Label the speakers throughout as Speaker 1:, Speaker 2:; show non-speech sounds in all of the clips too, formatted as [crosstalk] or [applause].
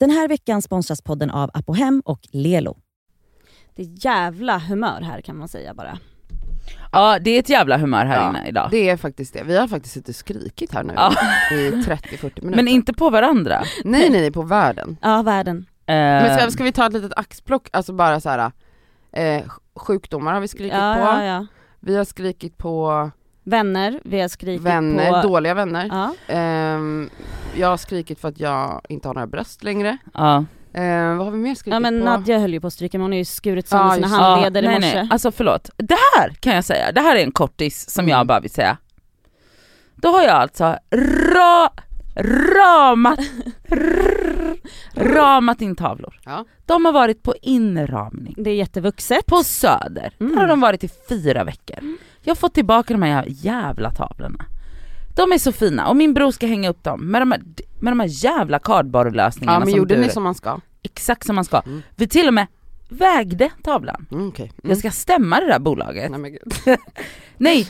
Speaker 1: Den här veckan sponsras podden av Apohem och Lelo.
Speaker 2: Det är jävla humör här kan man säga bara.
Speaker 3: Ja det är ett jävla humör här
Speaker 4: Ja,
Speaker 3: inne idag.
Speaker 4: Det är faktiskt det. Vi har faktiskt suttit och skrikit här nu
Speaker 3: Ja.
Speaker 4: i 30-40 minuter.
Speaker 3: Men inte på varandra.
Speaker 4: Nej nej, nej på världen.
Speaker 2: Ja, världen.
Speaker 3: Eh,
Speaker 4: Men ska, ska vi ta ett litet axplock, alltså bara så här. Eh, sjukdomar har vi skrikit
Speaker 2: Ja,
Speaker 4: på,
Speaker 2: ja, ja.
Speaker 4: vi har skrikit på
Speaker 2: Vänner, vi har skrikit
Speaker 4: vänner,
Speaker 2: på...
Speaker 4: dåliga vänner.
Speaker 2: Ja.
Speaker 4: Ehm, jag har skrikit för att jag inte har några bröst längre.
Speaker 3: ja.
Speaker 4: Ehm, vad har vi mer skrikit
Speaker 2: ja men
Speaker 4: på?
Speaker 2: Nadja höll ju på att stryka men hon har ju skurit sönder
Speaker 4: Ja,
Speaker 2: sina
Speaker 4: just-
Speaker 2: handleder
Speaker 3: ja,
Speaker 2: i
Speaker 3: nej,
Speaker 2: morse.
Speaker 3: nej. Alltså förlåt, det här kan jag säga, det här är en kortis som
Speaker 4: Mm.
Speaker 3: jag bara vill säga. Då har jag alltså ra, ramat, rrr, [laughs] ramat in tavlor.
Speaker 4: Ja.
Speaker 3: De har varit på inramning
Speaker 2: Det är jättevuxet.
Speaker 3: på Söder.
Speaker 2: Mm.
Speaker 3: Där har de varit i fyra veckor. Jag har fått tillbaka de här jävla tavlorna. De är så fina och min bror ska hänga upp dem med de här, med de här jävla cardboardlösningarna
Speaker 4: Ja men
Speaker 3: som
Speaker 4: gjorde
Speaker 3: du,
Speaker 4: ni som man ska?
Speaker 3: exakt som man ska.
Speaker 4: Mm.
Speaker 3: Vi till och med vägde tavlan.
Speaker 4: Mm, okej. Mm.
Speaker 3: Jag ska stämma det där bolaget.
Speaker 4: Nej, men. [laughs]
Speaker 3: Nej,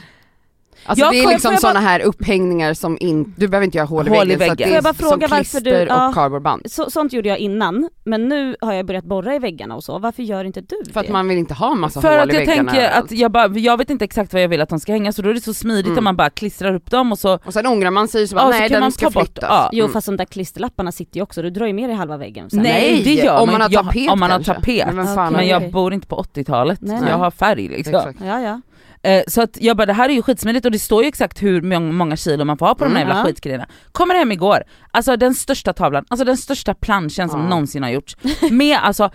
Speaker 4: Alltså
Speaker 3: Jag
Speaker 4: det är liksom
Speaker 3: jag
Speaker 4: såna här upphängningar som in, du behöver inte göra hål i
Speaker 3: Hål i
Speaker 4: väggen, så att
Speaker 3: väggen.
Speaker 4: det är
Speaker 2: jag bara
Speaker 4: som
Speaker 2: fråga du-
Speaker 4: klister
Speaker 2: ja.
Speaker 4: och cardboardband.
Speaker 2: Så, sånt gjorde jag innan, men nu har jag börjat borra i väggarna och så. Varför gör inte du
Speaker 4: För att
Speaker 2: det?
Speaker 4: man vill inte ha massa
Speaker 3: för
Speaker 4: hål
Speaker 3: att
Speaker 4: i
Speaker 3: jag
Speaker 4: väggarna
Speaker 3: tänker
Speaker 4: överallt.
Speaker 3: att jag, bara, jag vet inte exakt vad jag vill att de ska hänga så då är det så smidigt
Speaker 4: Mm.
Speaker 3: om man bara klistrar upp dem och så,
Speaker 4: Och sen ångrar man sig så bara,
Speaker 3: Ja, så
Speaker 4: nej
Speaker 3: kan
Speaker 4: den
Speaker 3: man
Speaker 4: ska
Speaker 3: bort-
Speaker 4: flyttas.
Speaker 3: ja.
Speaker 2: Jo
Speaker 4: Mm.
Speaker 2: fast de där klisterlapparna sitter ju också, du drar ju med dig halva väggen sen.
Speaker 3: Nej, det gör
Speaker 4: om
Speaker 3: man
Speaker 4: har
Speaker 3: inte. Jag-
Speaker 4: tapet
Speaker 3: om man har tapet.
Speaker 4: Men,
Speaker 3: men jag bor inte på 80-talet
Speaker 2: Nej,
Speaker 3: så
Speaker 2: nej.
Speaker 3: jag har färg liksom.
Speaker 4: Exakt.
Speaker 2: Ja ja.
Speaker 3: Eh, så att jag bara det här är ju skitsmidigt och det står ju exakt hur många, kilo man får ha på de här
Speaker 4: Mm,
Speaker 3: jävla
Speaker 2: ja.
Speaker 3: skitgrejerna. Kommer hem igår, alltså den största tavlan, alltså den största planschen som
Speaker 4: Ja.
Speaker 3: någonsin har gjorts. Med alltså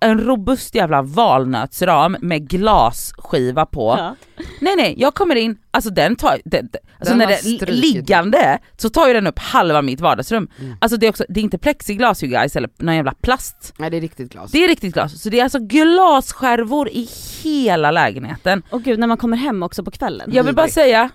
Speaker 3: en robust jävla valnötsram med glasskiva på.
Speaker 2: ja.
Speaker 3: Nej nej, jag kommer in, alltså den tar, den, den- alltså
Speaker 4: Den
Speaker 3: när
Speaker 4: har
Speaker 3: det är
Speaker 4: strukit.
Speaker 3: liggande så tar ju den upp halva mitt vardagsrum.
Speaker 4: Mm.
Speaker 3: Alltså det är också, det är inte plexiglas ju guys eller någon jävla plast.
Speaker 4: Nej det är riktigt glas.
Speaker 3: Det är riktigt glas, så det är alltså glasskärvor i hela lägenheten.
Speaker 2: Och gud när man kommer hem också på kvällen.
Speaker 3: Jag vill bara säga,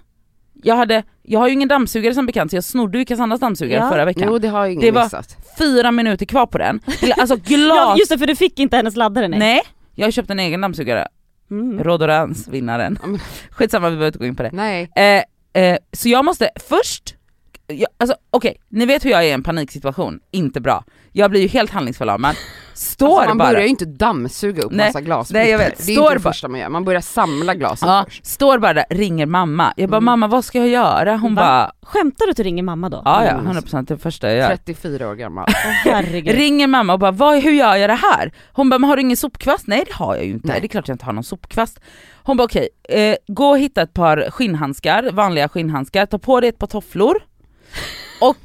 Speaker 3: jag, hade, jag har ju ingen dammsugare som bekant så jag snodde ju Cassandas dammsugare
Speaker 2: Ja.
Speaker 3: förra veckan.
Speaker 4: Jo det har ju ingen
Speaker 3: Det var-
Speaker 4: missat.
Speaker 3: Fyra minuter kvar på den. Alltså [laughs]
Speaker 2: Ja
Speaker 3: glas...
Speaker 2: just det för du fick inte hennes laddare nej.
Speaker 3: nej. jag har köpt en egen dammsugare.
Speaker 2: Mm.
Speaker 3: Rodorans vinnaren.
Speaker 4: Ja, [laughs]
Speaker 3: Skitsamma vi behöver inte gå in på det.
Speaker 4: Nej.
Speaker 3: Eh, eh, så jag måste först, jag, alltså okej, ni vet hur jag är i en paniksituation, inte bra. Jag blir ju helt handlingsförlamad. [laughs] Står
Speaker 4: Alltså, man
Speaker 3: bara,
Speaker 4: börjar ju inte dammsuga upp
Speaker 3: Nej,
Speaker 4: massa glas.
Speaker 3: nej, jag vet.
Speaker 4: Det är
Speaker 3: Står
Speaker 4: inte det första man gör, man börjar samla glasen
Speaker 3: ja,
Speaker 4: först.
Speaker 3: står bara där, ringer mamma. Jag bara
Speaker 4: Mm.
Speaker 3: mamma vad ska jag göra? Hon
Speaker 2: Va?
Speaker 3: bara,
Speaker 2: Skämtar du att du ringer mamma då?
Speaker 3: ja ja
Speaker 4: Mm.
Speaker 3: 100% det första jag gör.
Speaker 4: 34 år gammal.
Speaker 2: Herregud.
Speaker 3: Ringer mamma och bara vad, hur gör jag det här? Hon bara men har du ingen sopkvast? Nej det har jag ju inte,
Speaker 4: Nej.
Speaker 3: det är klart jag inte har någon sopkvast. Hon bara okej, eh, gå och hitta ett par skinnhandskar, vanliga skinnhandskar, ta på dig ett par tofflor och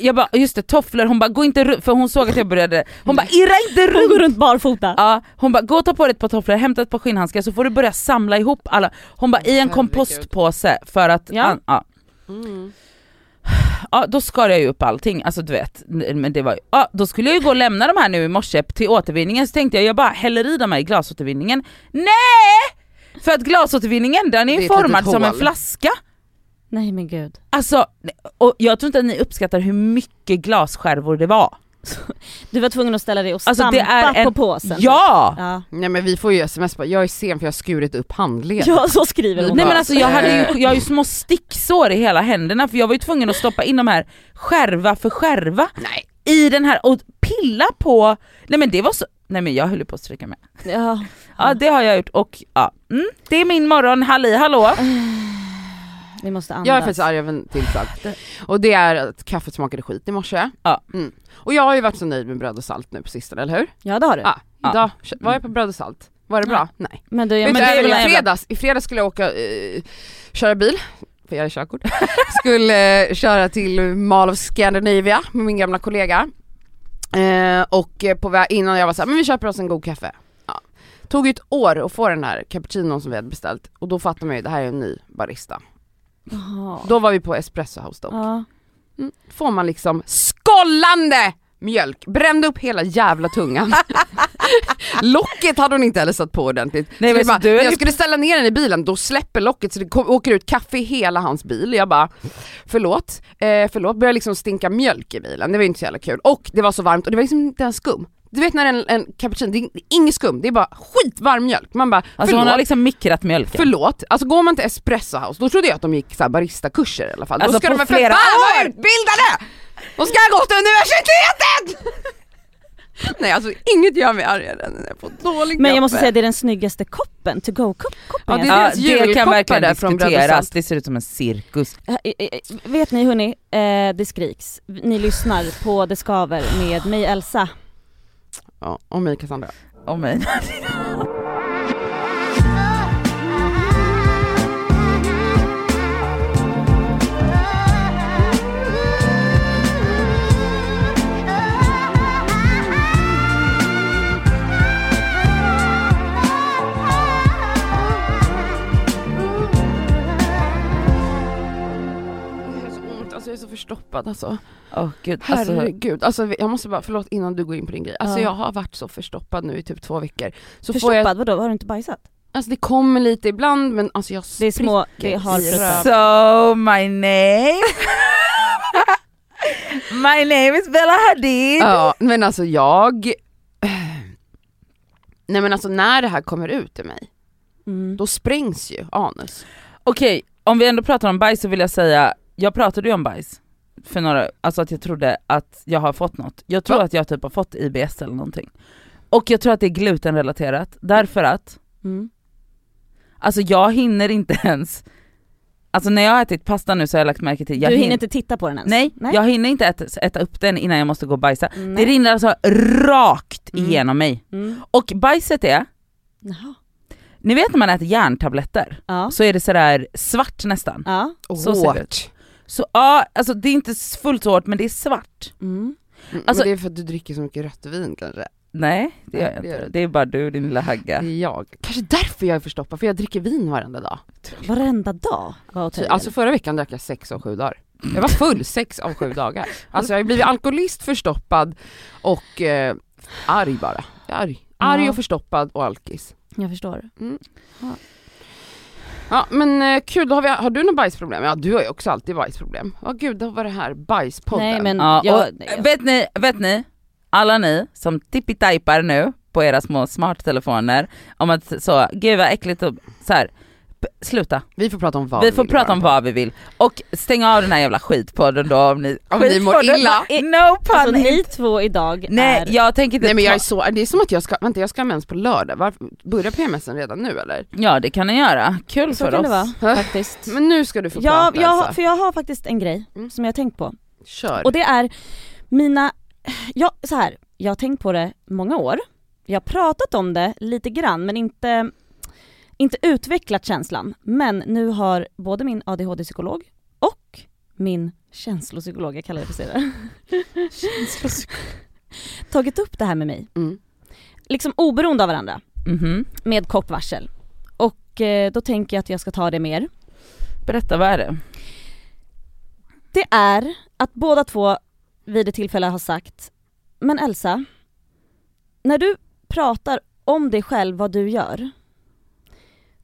Speaker 3: jag bara just det tofflor, hon bara gå inte runt, för hon såg att jag började, hon bara irra inte
Speaker 2: Hon
Speaker 3: runt!
Speaker 2: går runt barfota.
Speaker 3: Ja, hon bara gå och ta på dig ett par tofflor, hämta ett par skinnhandskar så får du börja samla ihop alla, hon bara i en kompostpåse för att,
Speaker 2: Ja.
Speaker 3: an, ja.
Speaker 4: Mm.
Speaker 3: Ja då skar jag ju upp allting, alltså du vet, men det var ju, ja då skulle jag ju gå och lämna de här nu i morse till återvinningen så tänkte jag jag bara häller i dem här i glasåtervinningen. Nej! För att glasåtervinningen den är ju formad som en flaska.
Speaker 2: Nej men gud.
Speaker 3: Alltså, och jag tror inte att ni uppskattar hur mycket glasskärvor det var.
Speaker 2: Du var tvungen att ställa dig och
Speaker 3: Alltså,
Speaker 2: stampa
Speaker 3: det är en-
Speaker 2: på påsen.
Speaker 3: Ja!
Speaker 2: Ja.
Speaker 4: Nej men vi får ju sms bara, jag är sen för jag har skurit upp handleden.
Speaker 2: ja så skriver hon.
Speaker 3: Nej men alltså jag hade ju,
Speaker 4: Eh.
Speaker 3: jag har ju små sticksår i hela händerna för jag var ju tvungen att stoppa in de här skärva för skärva
Speaker 4: Nej.
Speaker 3: i den här och pilla på, nej men det var så, nej men jag höll på att stryka med.
Speaker 2: Ja.
Speaker 3: Ja det har jag gjort och ja, mm, det är min morgon, halli hallå. [laughs]
Speaker 2: Vi måste andas.
Speaker 4: Jag är faktiskt arg över en till sak. [laughs] Och det är att kaffet smakade skit i morse.
Speaker 3: Ja.
Speaker 4: Mm. Och jag har ju varit så nöjd med bröd och salt nu på sistone, eller hur?
Speaker 2: Ja det har du.
Speaker 4: Ja.
Speaker 3: Ja.
Speaker 4: Idag kö- var jag på bröd och salt. Var det bra? Nej.
Speaker 2: Men du, jag
Speaker 3: men
Speaker 4: du, i fredags, i fredags skulle jag åka, eh, köra bil, för jag är körkort. [laughs] skulle eh, köra till Mall of Scandinavia med min gamla kollega. Eh, och eh, på väg innan jag var såhär, men vi köper oss en god kaffe. Ja. Tog ju ett år att få den här cappuccinon som vi hade beställt och då fattar man ju, det här är en ny barista.
Speaker 2: Jaha.
Speaker 4: Då var vi på Espresso House dock.
Speaker 2: Ja.
Speaker 4: Mm. Får man liksom skållande mjölk, brände upp hela jävla tungan. [laughs] locket hade hon inte heller satt på ordentligt.
Speaker 3: Nej, men
Speaker 4: bara,
Speaker 3: du
Speaker 4: när jag skulle ställa ner den i bilen, då släpper locket så det kom, åker ut kaffe i hela hans bil. Jag bara, förlåt, eh, förlåt, börjar liksom stinka mjölk i bilen, det var inte så jävla kul. Och det var så varmt och det var liksom inte ens skum. Du vet när en, en cappuccino, det är inget skum, det är bara skitvarm mjölk. Man bara,
Speaker 3: Alltså
Speaker 4: förlåt,
Speaker 3: hon har liksom mikrat mjölken.
Speaker 4: Förlåt, alltså går man till Espresso House, då trodde jag att de gick så här baristakurser i alla fall.
Speaker 3: Alltså
Speaker 4: då ska
Speaker 3: på
Speaker 4: de väl för
Speaker 3: flera
Speaker 4: fan
Speaker 3: år.
Speaker 4: vara utbildade! De ska ha gått universitetet! [laughs] Nej alltså inget gör mig argare än när jag får dålig
Speaker 2: Men jag måste säga det är den snyggaste koppen, to go koppen
Speaker 4: Ja, det är deras
Speaker 3: det kan verkligen
Speaker 4: där
Speaker 3: diskuteras, det ser ut som en cirkus.
Speaker 2: Eh, eh, eh, Vet ni hörni, eh, det skriks. Ni lyssnar på Det skaver med mig Elsa.
Speaker 4: Ja, och mig Cassandra.
Speaker 3: Om mig.
Speaker 4: Så är så förstoppad alltså.
Speaker 3: Åh gud, alltså,
Speaker 4: Herregud, alltså jag måste bara, förlåt innan du går in på din grej. Alltså
Speaker 2: Ja.
Speaker 4: jag har varit så förstoppad nu i typ två veckor. Så får jag,
Speaker 2: Förstoppad, vadå? Har du inte bajsat?
Speaker 4: alltså det kommer lite ibland men alltså jag
Speaker 2: Det är små, det
Speaker 4: spricker i
Speaker 3: So my name [laughs] My name is Bella Hadid
Speaker 4: Ja men alltså jag Nej men alltså när det här kommer ut i mig,
Speaker 2: Mm.
Speaker 4: då sprängs ju anus.
Speaker 3: Okej, om vi ändå pratar om bajs så vill jag säga, jag pratade ju om bajs för några, alltså att jag trodde att jag har fått något. Jag tror
Speaker 4: Va?
Speaker 3: att jag typ har fått IBS eller någonting. Och jag tror att det är glutenrelaterat, därför att
Speaker 2: Mm.
Speaker 3: alltså jag hinner inte ens, alltså när jag har ätit pasta nu så har jag lagt märke till, jag
Speaker 2: du hinner
Speaker 3: hin-
Speaker 2: inte titta på den ens?
Speaker 3: Nej,
Speaker 2: Nej.
Speaker 3: jag hinner inte äta, äta upp den innan jag måste gå och bajsa.
Speaker 2: Nej.
Speaker 3: Det rinner alltså rakt
Speaker 2: Mm.
Speaker 3: igenom mig.
Speaker 2: Mm.
Speaker 3: Och bajset är,
Speaker 2: Jaha.
Speaker 3: ni vet när man äter järntabletter,
Speaker 2: Ja.
Speaker 3: så är det sådär svart nästan.
Speaker 2: Ja.
Speaker 3: Så ut. Så ja, alltså det är inte fullt så hårt men det är svart.
Speaker 2: Mm.
Speaker 4: Mm,
Speaker 3: Alltså-
Speaker 4: men det är för att du dricker så mycket rött vin kanske?
Speaker 3: Nej det gör jag inte. Det är bara du din lilla hagga.
Speaker 4: Det är jag. Kanske därför jag är förstoppad, för jag dricker vin varenda dag.
Speaker 2: Varenda dag.
Speaker 4: Alltså förra veckan drack jag sex av sju dagar. Jag var full sex av sju dagar. Alltså jag har blivit alkoholist, förstoppad och eh, arg bara. Jag är arg. Arg och förstoppad och alkis.
Speaker 2: Jag förstår.
Speaker 4: Ja men eh, kul, då har, vi, har du något bajsproblem? Ja du har ju också alltid bajsproblem. Ja gud, då var det här bajspodden.
Speaker 2: Nej men
Speaker 3: Ja,
Speaker 2: jag,
Speaker 3: och, vet, ni, vet ni, alla ni som tippitajpar nu på era små smarttelefoner om att så, gud vad äckligt och så här. Sluta.
Speaker 4: Vi får prata om vad
Speaker 3: vi får
Speaker 4: vill
Speaker 3: prata om vad vi vill. Och stäng av den här jävla skitpodden då om ni,
Speaker 4: Om ni mår illa.
Speaker 3: No pun
Speaker 2: alltså ni två idag
Speaker 3: Nej
Speaker 2: är...
Speaker 3: jag tänker inte
Speaker 4: Nej men jag är så, det är som att jag ska, vänta jag ska ha mens på lördag, Varför, börjar PMSen redan nu eller?
Speaker 3: Ja det kan ni göra, kul
Speaker 2: Så
Speaker 3: för
Speaker 2: kan
Speaker 3: oss.
Speaker 2: det vara [laughs] faktiskt.
Speaker 4: Men nu ska du få
Speaker 2: Ja,
Speaker 4: prata
Speaker 2: jag,
Speaker 4: Elsa.
Speaker 2: för jag har faktiskt en grej
Speaker 4: Mm.
Speaker 2: som jag har tänkt på.
Speaker 4: Kör.
Speaker 2: Och det är mina, ja så här, jag har tänkt på det många år. Jag har pratat om det lite grann men inte, inte utvecklat känslan. Men nu har både min ADHD-psykolog och min känslopsykolog, jag kallar det för det. [laughs] tagit upp det här med mig.
Speaker 4: Mm.
Speaker 2: Liksom oberoende av varandra,
Speaker 3: Mhm.
Speaker 2: med kort varsel. Och eh, då tänker jag att jag ska ta det mer.
Speaker 3: Berätta vad är det?
Speaker 2: Det är att båda två vid ett tillfälle har sagt Men Elsa, när du pratar om dig själv, vad du gör,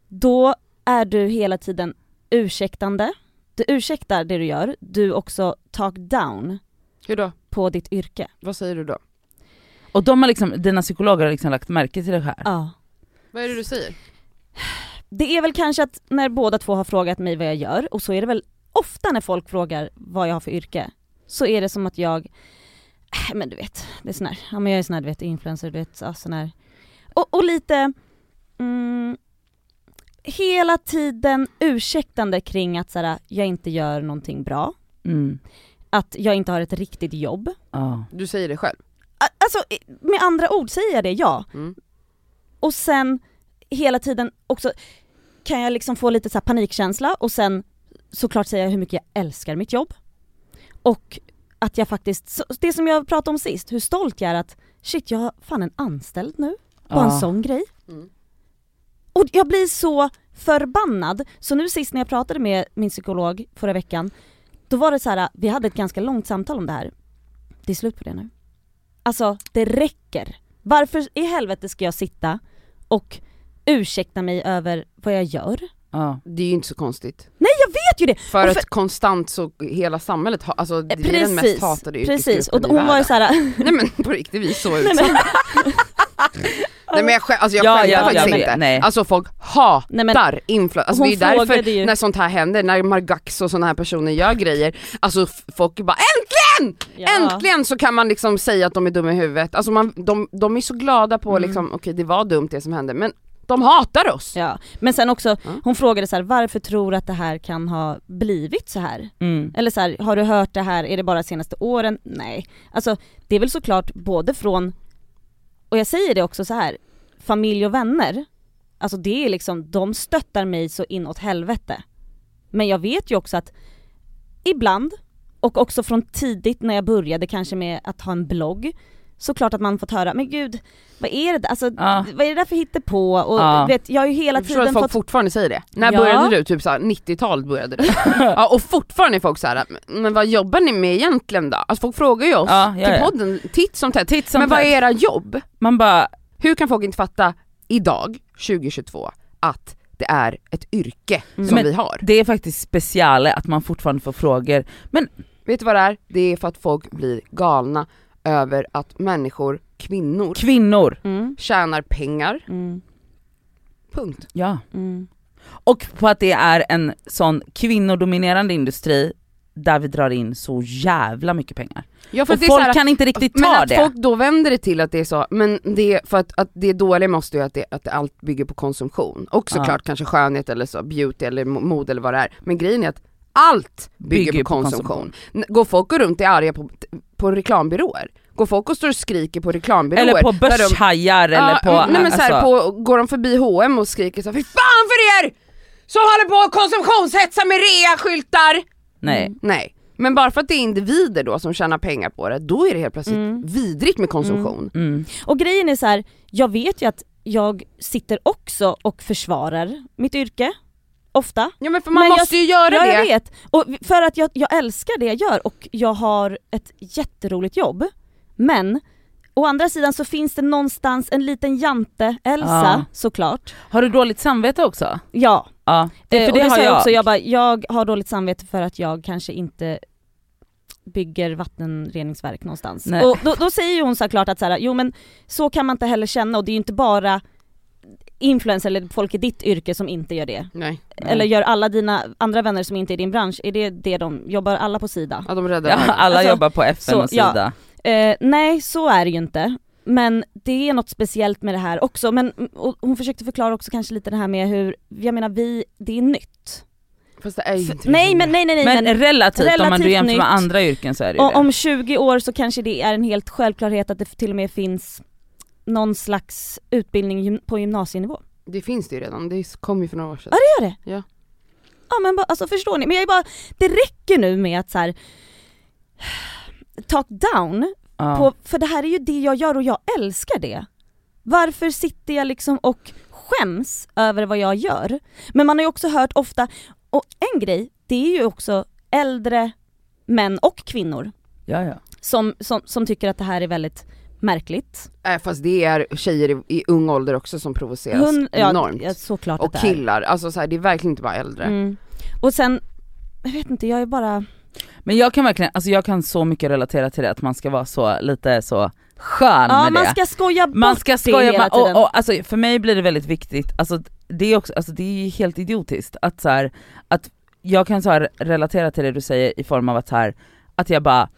Speaker 2: då är du hela tiden ursäktande. Du ursäktar det du gör, du också talk down
Speaker 4: Hur då?
Speaker 2: på ditt yrke.
Speaker 4: Vad säger du då?
Speaker 3: Och de har liksom, dina psykologer har liksom lagt märke till det här?
Speaker 2: Ja.
Speaker 4: Vad är det du säger?
Speaker 2: Det är väl kanske att när båda två har frågat mig vad jag gör, och så är det väl ofta när folk frågar vad jag har för yrke, så är det som att jag, äh, men du vet, det är sån här, ja men jag är sån här du vet influencer, du vet, ja, sån här. Och, och lite, mm, hela tiden ursäktande kring att så här, jag inte gör någonting bra,
Speaker 3: Mm.
Speaker 2: att jag inte har ett riktigt jobb.
Speaker 3: Ja.
Speaker 4: Du säger det själv?
Speaker 2: Alltså med andra ord säger jag det, ja.
Speaker 4: Mm.
Speaker 2: Och sen hela tiden också kan jag liksom få lite så här panikkänsla och sen såklart säga hur mycket jag älskar mitt jobb. Och att jag faktiskt, det som jag pratade om sist, hur stolt jag är att shit jag har fan en anställd nu, bara en
Speaker 3: Ja.
Speaker 2: sån grej.
Speaker 4: Mm.
Speaker 2: Och jag blir så förbannad, så nu sist när jag pratade med min psykolog förra veckan, då var det så här, vi hade ett ganska långt samtal om det här. Det är slut på det nu. Alltså, det räcker. Varför i helvete ska jag sitta och ursäkta mig över vad jag gör?
Speaker 3: Ja.
Speaker 4: Det är ju inte så konstigt.
Speaker 2: Nej jag vet ju det!
Speaker 4: För
Speaker 2: för-
Speaker 4: att konstant så hela samhället, ha, alltså det är den mest
Speaker 2: Precis,
Speaker 4: hatade
Speaker 2: precis. Och hon var ju såhär,
Speaker 4: Nej men på riktigt, vi är så utsatta. Nej men jag, skä- alltså jag
Speaker 3: Ja,
Speaker 4: skämtar
Speaker 3: ja,
Speaker 4: faktiskt
Speaker 3: vet,
Speaker 4: inte.
Speaker 3: nej.
Speaker 4: Alltså folk hatar
Speaker 2: Nej, men-
Speaker 4: influencers. Alltså det är därför
Speaker 2: ju-
Speaker 4: när sånt här händer, när Margax och såna här personer gör grejer, alltså folk bara ÄNTLIGEN!
Speaker 2: Ja.
Speaker 4: Äntligen så kan man liksom säga att de är dumma i huvudet. Alltså man, de, de är så glada på
Speaker 2: Mm.
Speaker 4: liksom, okej det var dumt det som hände men de hatar oss.
Speaker 2: Ja. Men sen också,
Speaker 4: Ja.
Speaker 2: hon frågade så här, varför tror du att det här kan ha blivit så här?
Speaker 3: Mm.
Speaker 2: Eller så här, har du hört det här, är det bara de senaste åren? Nej. Alltså det är väl såklart både från, och jag säger det också så här, familj och vänner, alltså det är liksom, de stöttar mig så inåt helvete. Men jag vet ju också att ibland, och också från tidigt när jag började kanske med att ha en blogg, såklart att man fått höra, men gud, vad är det där, alltså,
Speaker 3: Ja.
Speaker 2: vad är det där för hittepå? Och
Speaker 3: Ja.
Speaker 2: vet, jag har ju hela
Speaker 4: Jag
Speaker 2: tiden
Speaker 4: att folk
Speaker 2: fått
Speaker 4: fortfarande säger det. När
Speaker 2: Ja.
Speaker 4: började du? Typ såhär 90-talet började du. [laughs] ja, och fortfarande är folk såhär, men vad jobbar ni med egentligen då? Alltså folk frågar ju oss
Speaker 3: Ja, ja,
Speaker 4: till podden titt som tätt,
Speaker 3: Titt som
Speaker 4: men vad är era jobb?
Speaker 3: Man bara,
Speaker 4: Hur kan folk inte fatta idag, 2022, att det är ett yrke
Speaker 2: Mm.
Speaker 4: som
Speaker 3: Men-
Speaker 4: vi har?
Speaker 3: det är faktiskt speciale att man fortfarande får frågor. Men
Speaker 4: Vet du vad det är? Det är för att folk blir galna över att människor, kvinnor,
Speaker 3: kvinnor,
Speaker 2: Mm,
Speaker 4: tjänar pengar.
Speaker 2: mm,
Speaker 4: Punkt.
Speaker 3: ja.
Speaker 2: mm.
Speaker 3: Och på att det är en sån kvinnodominerande industri där vi drar in så jävla mycket pengar.
Speaker 4: Ja,
Speaker 3: Och
Speaker 4: att
Speaker 3: folk
Speaker 4: här-
Speaker 3: kan inte riktigt
Speaker 4: men
Speaker 3: ta
Speaker 4: att
Speaker 3: det.
Speaker 4: folk då vänder det till att det är så, men det, för att, att det dåliga måste ju att, det, att allt bygger på konsumtion. Och såklart kanske skönhet eller så, beauty eller mo- mode eller vad det är. Men grejen är att allt bygger, på, konsumtion. N- Går folk och runt och är arga på, på reklambyråer? Går folk och står och skriker på reklambyråer?
Speaker 3: Eller på
Speaker 4: där de-
Speaker 3: börshajar eller
Speaker 4: Ja,
Speaker 3: på...
Speaker 4: nej men så här,
Speaker 3: alltså,
Speaker 4: på, går de förbi H&M och skriker så här, Fy fan för er! Som håller på att konsumtionshetsa med reaskyltar!
Speaker 3: Nej.
Speaker 4: Nej. Men bara för att det är individer då som tjänar pengar på det, då är det helt plötsligt
Speaker 2: Mm.
Speaker 4: vidrigt med konsumtion.
Speaker 3: Mm.
Speaker 2: Och grejen är så här, jag vet ju att jag sitter också och försvarar mitt yrke, ofta.
Speaker 4: Ja men för man
Speaker 2: Men jag-
Speaker 4: måste ju göra
Speaker 2: ja,
Speaker 4: det.
Speaker 2: jag vet. Och för att jag, jag älskar det jag gör och jag har ett jätteroligt jobb. Men å andra sidan så finns det någonstans en liten jante, Elsa
Speaker 3: Ja.
Speaker 2: såklart.
Speaker 3: Har du dåligt samvete också?
Speaker 2: Ja,
Speaker 3: Ja, det,
Speaker 2: eh,
Speaker 3: för
Speaker 2: och
Speaker 3: det,
Speaker 2: det
Speaker 3: har
Speaker 2: jag också, jag bara, jag har dåligt samvete för att jag kanske inte bygger vattenreningsverk någonstans.
Speaker 3: Nej.
Speaker 2: Och då, då säger ju hon såklart att så här, jo men så kan man inte heller känna och det är ju inte bara influencers eller folk i ditt yrke som inte gör det.
Speaker 4: Nej,
Speaker 3: Nej.
Speaker 2: Eller gör alla dina andra vänner som inte är i din bransch, är det det de jobbar alla på sida?
Speaker 4: ja de räddar
Speaker 3: Ja, alla
Speaker 2: Alltså,
Speaker 3: jobbar på FN
Speaker 2: så,
Speaker 3: och sida.
Speaker 2: Eh, nej så är det ju inte. Men det är något speciellt med det här också, men och hon försökte förklara också kanske lite det här med hur, jag menar vi, det är nytt.
Speaker 4: Fast det är ju inte
Speaker 2: Nej men nej nej nej
Speaker 3: Men,
Speaker 2: men,
Speaker 3: relativt, om man
Speaker 2: relativt
Speaker 3: du jämför
Speaker 2: nytt.
Speaker 3: med andra yrken så är det ju
Speaker 2: och,
Speaker 3: det.
Speaker 2: om 20 år så kanske det är en helt självklarhet att det till och med finns någon slags utbildning på gymnasienivå.
Speaker 4: Det finns det ju redan, det kom ju för några år sedan.
Speaker 2: Ja det gör det?
Speaker 4: Ja.
Speaker 2: Ja men bara, alltså förstår ni, men jag är bara, det räcker nu med att så här [sighs] talk down
Speaker 3: ja.
Speaker 2: på, för det här är ju det jag gör och jag älskar det. Varför sitter jag liksom och skäms över vad jag gör? Men man har ju också hört ofta, och en grej, det är ju också äldre män och kvinnor
Speaker 3: ja, ja.
Speaker 2: som, som, som tycker att det här är väldigt märkligt.
Speaker 4: Äh, fast det är tjejer i, i ung ålder också som provoceras
Speaker 2: Hund- ja,
Speaker 4: enormt.
Speaker 2: ja, såklart
Speaker 4: och killar, alltså så här, det är verkligen inte bara äldre.
Speaker 2: Mm. Och sen, jag vet inte, jag är bara...
Speaker 3: Men jag kan verkligen, alltså jag kan så mycket relatera till det att man ska vara så lite så skön
Speaker 2: Ja
Speaker 3: med
Speaker 2: man
Speaker 3: det.
Speaker 2: ska skoja bort
Speaker 3: man ska
Speaker 2: det
Speaker 3: skoja,
Speaker 2: hela
Speaker 3: man,
Speaker 2: tiden.
Speaker 3: och, och alltså för mig blir det väldigt viktigt, alltså det är också, alltså det är ju helt idiotiskt att så här, att jag kan så här relatera till det du säger i form av att så här, att jag bara,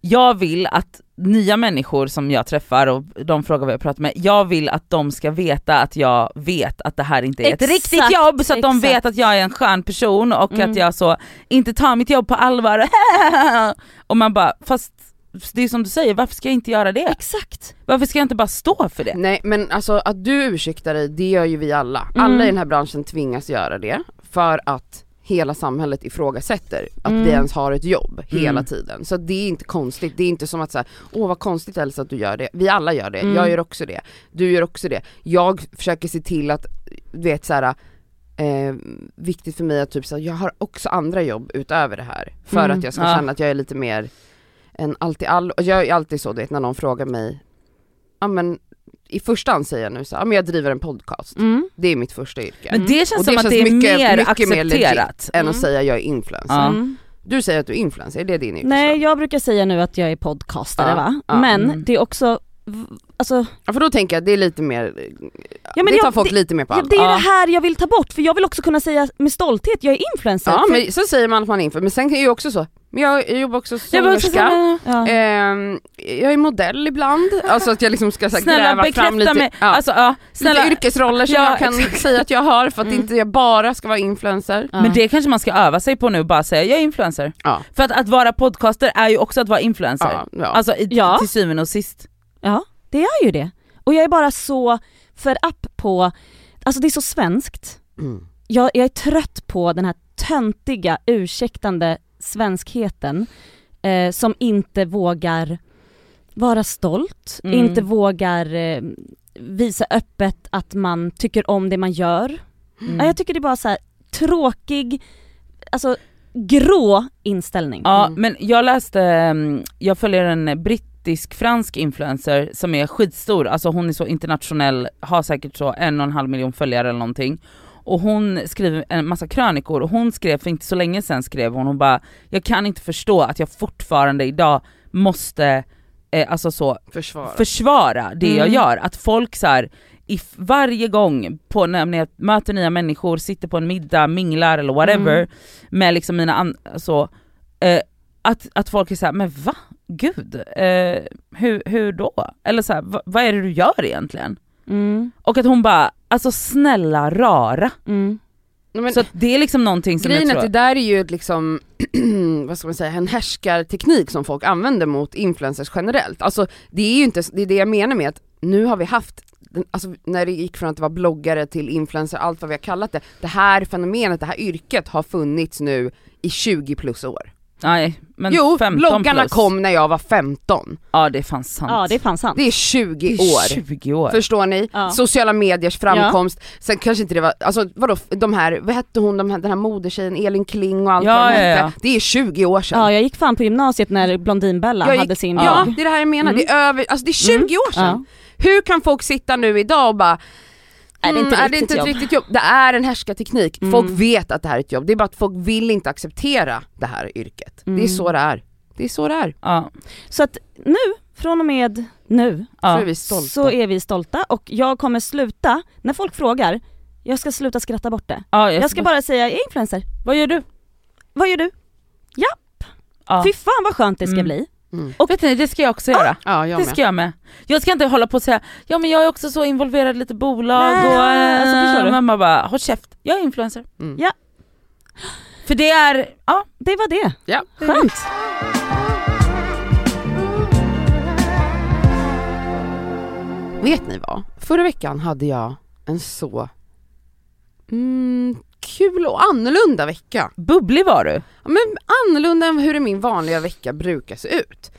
Speaker 3: jag vill att nya människor som jag träffar och de frågar vad jag pratar med, jag vill att de ska veta att jag vet att det här inte är ett
Speaker 2: Exakt,
Speaker 3: riktigt jobb så att de
Speaker 2: exakt.
Speaker 3: vet att jag är en skön person och
Speaker 2: Mm.
Speaker 3: att jag så inte tar mitt jobb på allvar. [laughs] och man bara, fast det är som du säger, varför ska jag inte göra det?
Speaker 2: Exakt.
Speaker 3: Varför ska jag inte bara stå för det?
Speaker 4: Nej men alltså att du ursäktar dig, det gör ju vi alla.
Speaker 2: Mm.
Speaker 4: Alla i den här branschen tvingas göra det för att hela samhället ifrågasätter att
Speaker 2: Mm.
Speaker 4: vi ens har ett jobb hela
Speaker 3: Mm.
Speaker 4: tiden. Så det är inte konstigt, det är inte som att säga åh vad konstigt Elsa att du gör det. Vi alla gör det,
Speaker 2: Mm.
Speaker 4: jag gör också det, du gör också det. Jag försöker se till att, du vet såhär, eh, viktigt för mig att typ så här, jag har också andra jobb utöver det här. För
Speaker 2: Mm.
Speaker 4: att jag ska
Speaker 3: Ja.
Speaker 4: känna att jag är lite mer än allt i all, och jag är alltid så du vet när någon frågar mig, ja men i första hand säger jag nu så här, ja, men jag driver en podcast.
Speaker 2: Mm.
Speaker 4: Det är mitt första yrke.
Speaker 3: Men det känns
Speaker 4: Och
Speaker 3: som
Speaker 4: det
Speaker 3: att
Speaker 4: känns
Speaker 3: det är
Speaker 4: mycket-
Speaker 3: mer
Speaker 4: mycket mer
Speaker 3: accepterat.
Speaker 4: än
Speaker 2: Mm.
Speaker 4: att säga jag är influencer.
Speaker 3: Ja.
Speaker 2: Mm.
Speaker 4: Du säger att du är influencer, är det din yrkesroll?
Speaker 2: Nej jag brukar säga nu att jag är podcastare
Speaker 4: Ja,
Speaker 2: va,
Speaker 4: ja.
Speaker 2: men
Speaker 3: Mm.
Speaker 2: det är också, alltså,
Speaker 4: Ja för då tänker jag att det är lite mer,
Speaker 2: ja, men
Speaker 4: det tar
Speaker 2: jag,
Speaker 4: folk
Speaker 2: det,
Speaker 4: lite mer på
Speaker 2: ja,
Speaker 4: allvar.
Speaker 2: det är
Speaker 3: Ja.
Speaker 2: det här jag vill ta bort för jag vill också kunna säga med stolthet, jag är influencer.
Speaker 4: Ja
Speaker 2: För-
Speaker 4: men så säger man att man är influencer, men sen kan ju också så, Men jag, jag jobbar också som sångerska.
Speaker 2: Ja.
Speaker 4: Ehm, jag är modell ibland, alltså att jag liksom ska så här,
Speaker 3: snälla
Speaker 4: gräva fram
Speaker 3: bekräfta
Speaker 4: lite,
Speaker 3: mig,
Speaker 4: ja,
Speaker 3: alltså ja, snälla.
Speaker 4: lite yrkesroller som
Speaker 3: Ja,
Speaker 4: jag kan
Speaker 3: exakt.
Speaker 4: säga att jag har för att
Speaker 2: Mm.
Speaker 4: inte jag bara ska vara influencer.
Speaker 2: Ja.
Speaker 3: Men det kanske man ska öva sig på nu, bara säga jag är influencer.
Speaker 4: Ja.
Speaker 3: För att, att vara podcaster är ju också att vara influencer.
Speaker 4: Ja, ja.
Speaker 3: Alltså i,
Speaker 2: Ja.
Speaker 3: till syvende och sist.
Speaker 2: Ja, det är ju det. Och jag är bara så för app på, alltså det är så svenskt.
Speaker 4: Mm.
Speaker 2: Jag, jag är trött på den här töntiga, ursäktande svenskheten eh, som inte vågar vara stolt,
Speaker 3: Mm.
Speaker 2: inte vågar eh, visa öppet att man tycker om det man gör.
Speaker 3: Mm.
Speaker 2: Ja, jag tycker det är bara så här tråkig, alltså grå inställning.
Speaker 3: Ja
Speaker 4: Mm.
Speaker 3: men jag läste, mm, jag följer en brittisk-fransk influencer som är skitstor, alltså hon är så internationell, har säkert så en och en halv miljon följare eller någonting. Och hon skriver en massa krönikor och hon skrev för inte så länge sedan skrev hon, hon bara jag kan inte förstå att jag fortfarande idag måste eh, alltså så
Speaker 4: Försvara.
Speaker 3: försvara det jag
Speaker 2: Mm.
Speaker 3: gör. Att folk så här, if, varje gång på, när jag möter nya människor, sitter på en middag, minglar eller whatever
Speaker 2: Mm.
Speaker 3: med liksom mina an- så, eh, att, att folk är såhär, men va? Gud, eh, hur, hur då? Eller så här, va, vad är det du gör egentligen?
Speaker 2: Mm,
Speaker 3: Och att hon bara, alltså snälla rara.
Speaker 2: mm.
Speaker 4: Men,
Speaker 3: så att det är liksom någonting som
Speaker 4: grejen
Speaker 3: jag
Speaker 4: att
Speaker 3: tror...
Speaker 4: det där är ju liksom, [clears throat] vad ska man säga, en härskarteknik som folk använder mot influencers generellt. Alltså det är ju inte, det är det jag menar med att nu har vi haft alltså när det gick från att vara bloggare till influencer, allt vad vi har kallat det. Det här fenomenet, det här yrket har funnits nu i 20 plus år.
Speaker 3: Nej, men
Speaker 4: jo,
Speaker 3: 15
Speaker 4: bloggarna
Speaker 3: plus.
Speaker 4: kom när jag var 15.
Speaker 3: Ja det är fan sant.
Speaker 2: Ja det är fan sant.
Speaker 4: Det är 20
Speaker 3: Det är
Speaker 4: år.
Speaker 3: 20 år.
Speaker 4: Förstår ni?
Speaker 2: Ja.
Speaker 4: Sociala mediers framkomst, sen kanske inte det var, alltså vadå, de här, vad hette hon, de här, den här modetjejen, Elin Kling och allt
Speaker 3: Ja,
Speaker 4: vad de
Speaker 3: ja,
Speaker 4: hette.
Speaker 3: ja.
Speaker 4: Det är 20 år sedan.
Speaker 2: Ja jag gick fan på gymnasiet när Blondinbella
Speaker 4: Jag
Speaker 2: hade
Speaker 4: gick-
Speaker 2: sin
Speaker 4: Ja,
Speaker 2: blogg.
Speaker 4: det är det här jag menar,
Speaker 2: Mm.
Speaker 4: det är över, alltså det är 20
Speaker 2: Mm.
Speaker 4: år sedan.
Speaker 2: Ja.
Speaker 4: Hur kan folk sitta nu idag och bara
Speaker 2: Är det inte
Speaker 4: mm, är det inte ett
Speaker 2: jobb?
Speaker 4: riktigt jobb? Det är en härskarteknik,
Speaker 2: Mm.
Speaker 4: folk vet att det här är ett jobb, det är bara att folk vill inte acceptera det här yrket. Det är
Speaker 2: Mm.
Speaker 4: så det är. Det är så det är.
Speaker 3: Ja,
Speaker 2: Så att nu, från och med nu,
Speaker 4: Så
Speaker 3: ja.
Speaker 4: är vi stolta.
Speaker 2: så är vi stolta och jag kommer sluta, när folk frågar, jag ska sluta skratta bort det.
Speaker 3: ja
Speaker 2: Jag ska bara säga, jag är influencer.
Speaker 3: Vad gör du?
Speaker 2: Vad gör du?
Speaker 3: Ja.
Speaker 2: Fy fan vad skönt det ska
Speaker 3: Mm.
Speaker 2: bli.
Speaker 4: Mm.
Speaker 3: Och vet ni, det ska jag också göra.
Speaker 4: Ja, jag
Speaker 3: Det
Speaker 4: med.
Speaker 3: ska jag med. Jag ska inte hålla på och säga, ja men jag är också så involverad i lite bolag
Speaker 2: Nej,
Speaker 3: och
Speaker 2: alltså, du?
Speaker 3: mamma bara, håll käft, jag är influencer.
Speaker 4: Mm.
Speaker 2: Ja.
Speaker 3: För det är, ja,
Speaker 2: Det var det.
Speaker 4: Ja.
Speaker 2: Skönt.
Speaker 4: Vet ni vad? Förra veckan hade jag en så mm, kul och annorlunda vecka.
Speaker 3: bubblig var du.
Speaker 4: Ja, men annorlunda än hur min vanliga vecka brukar se ut.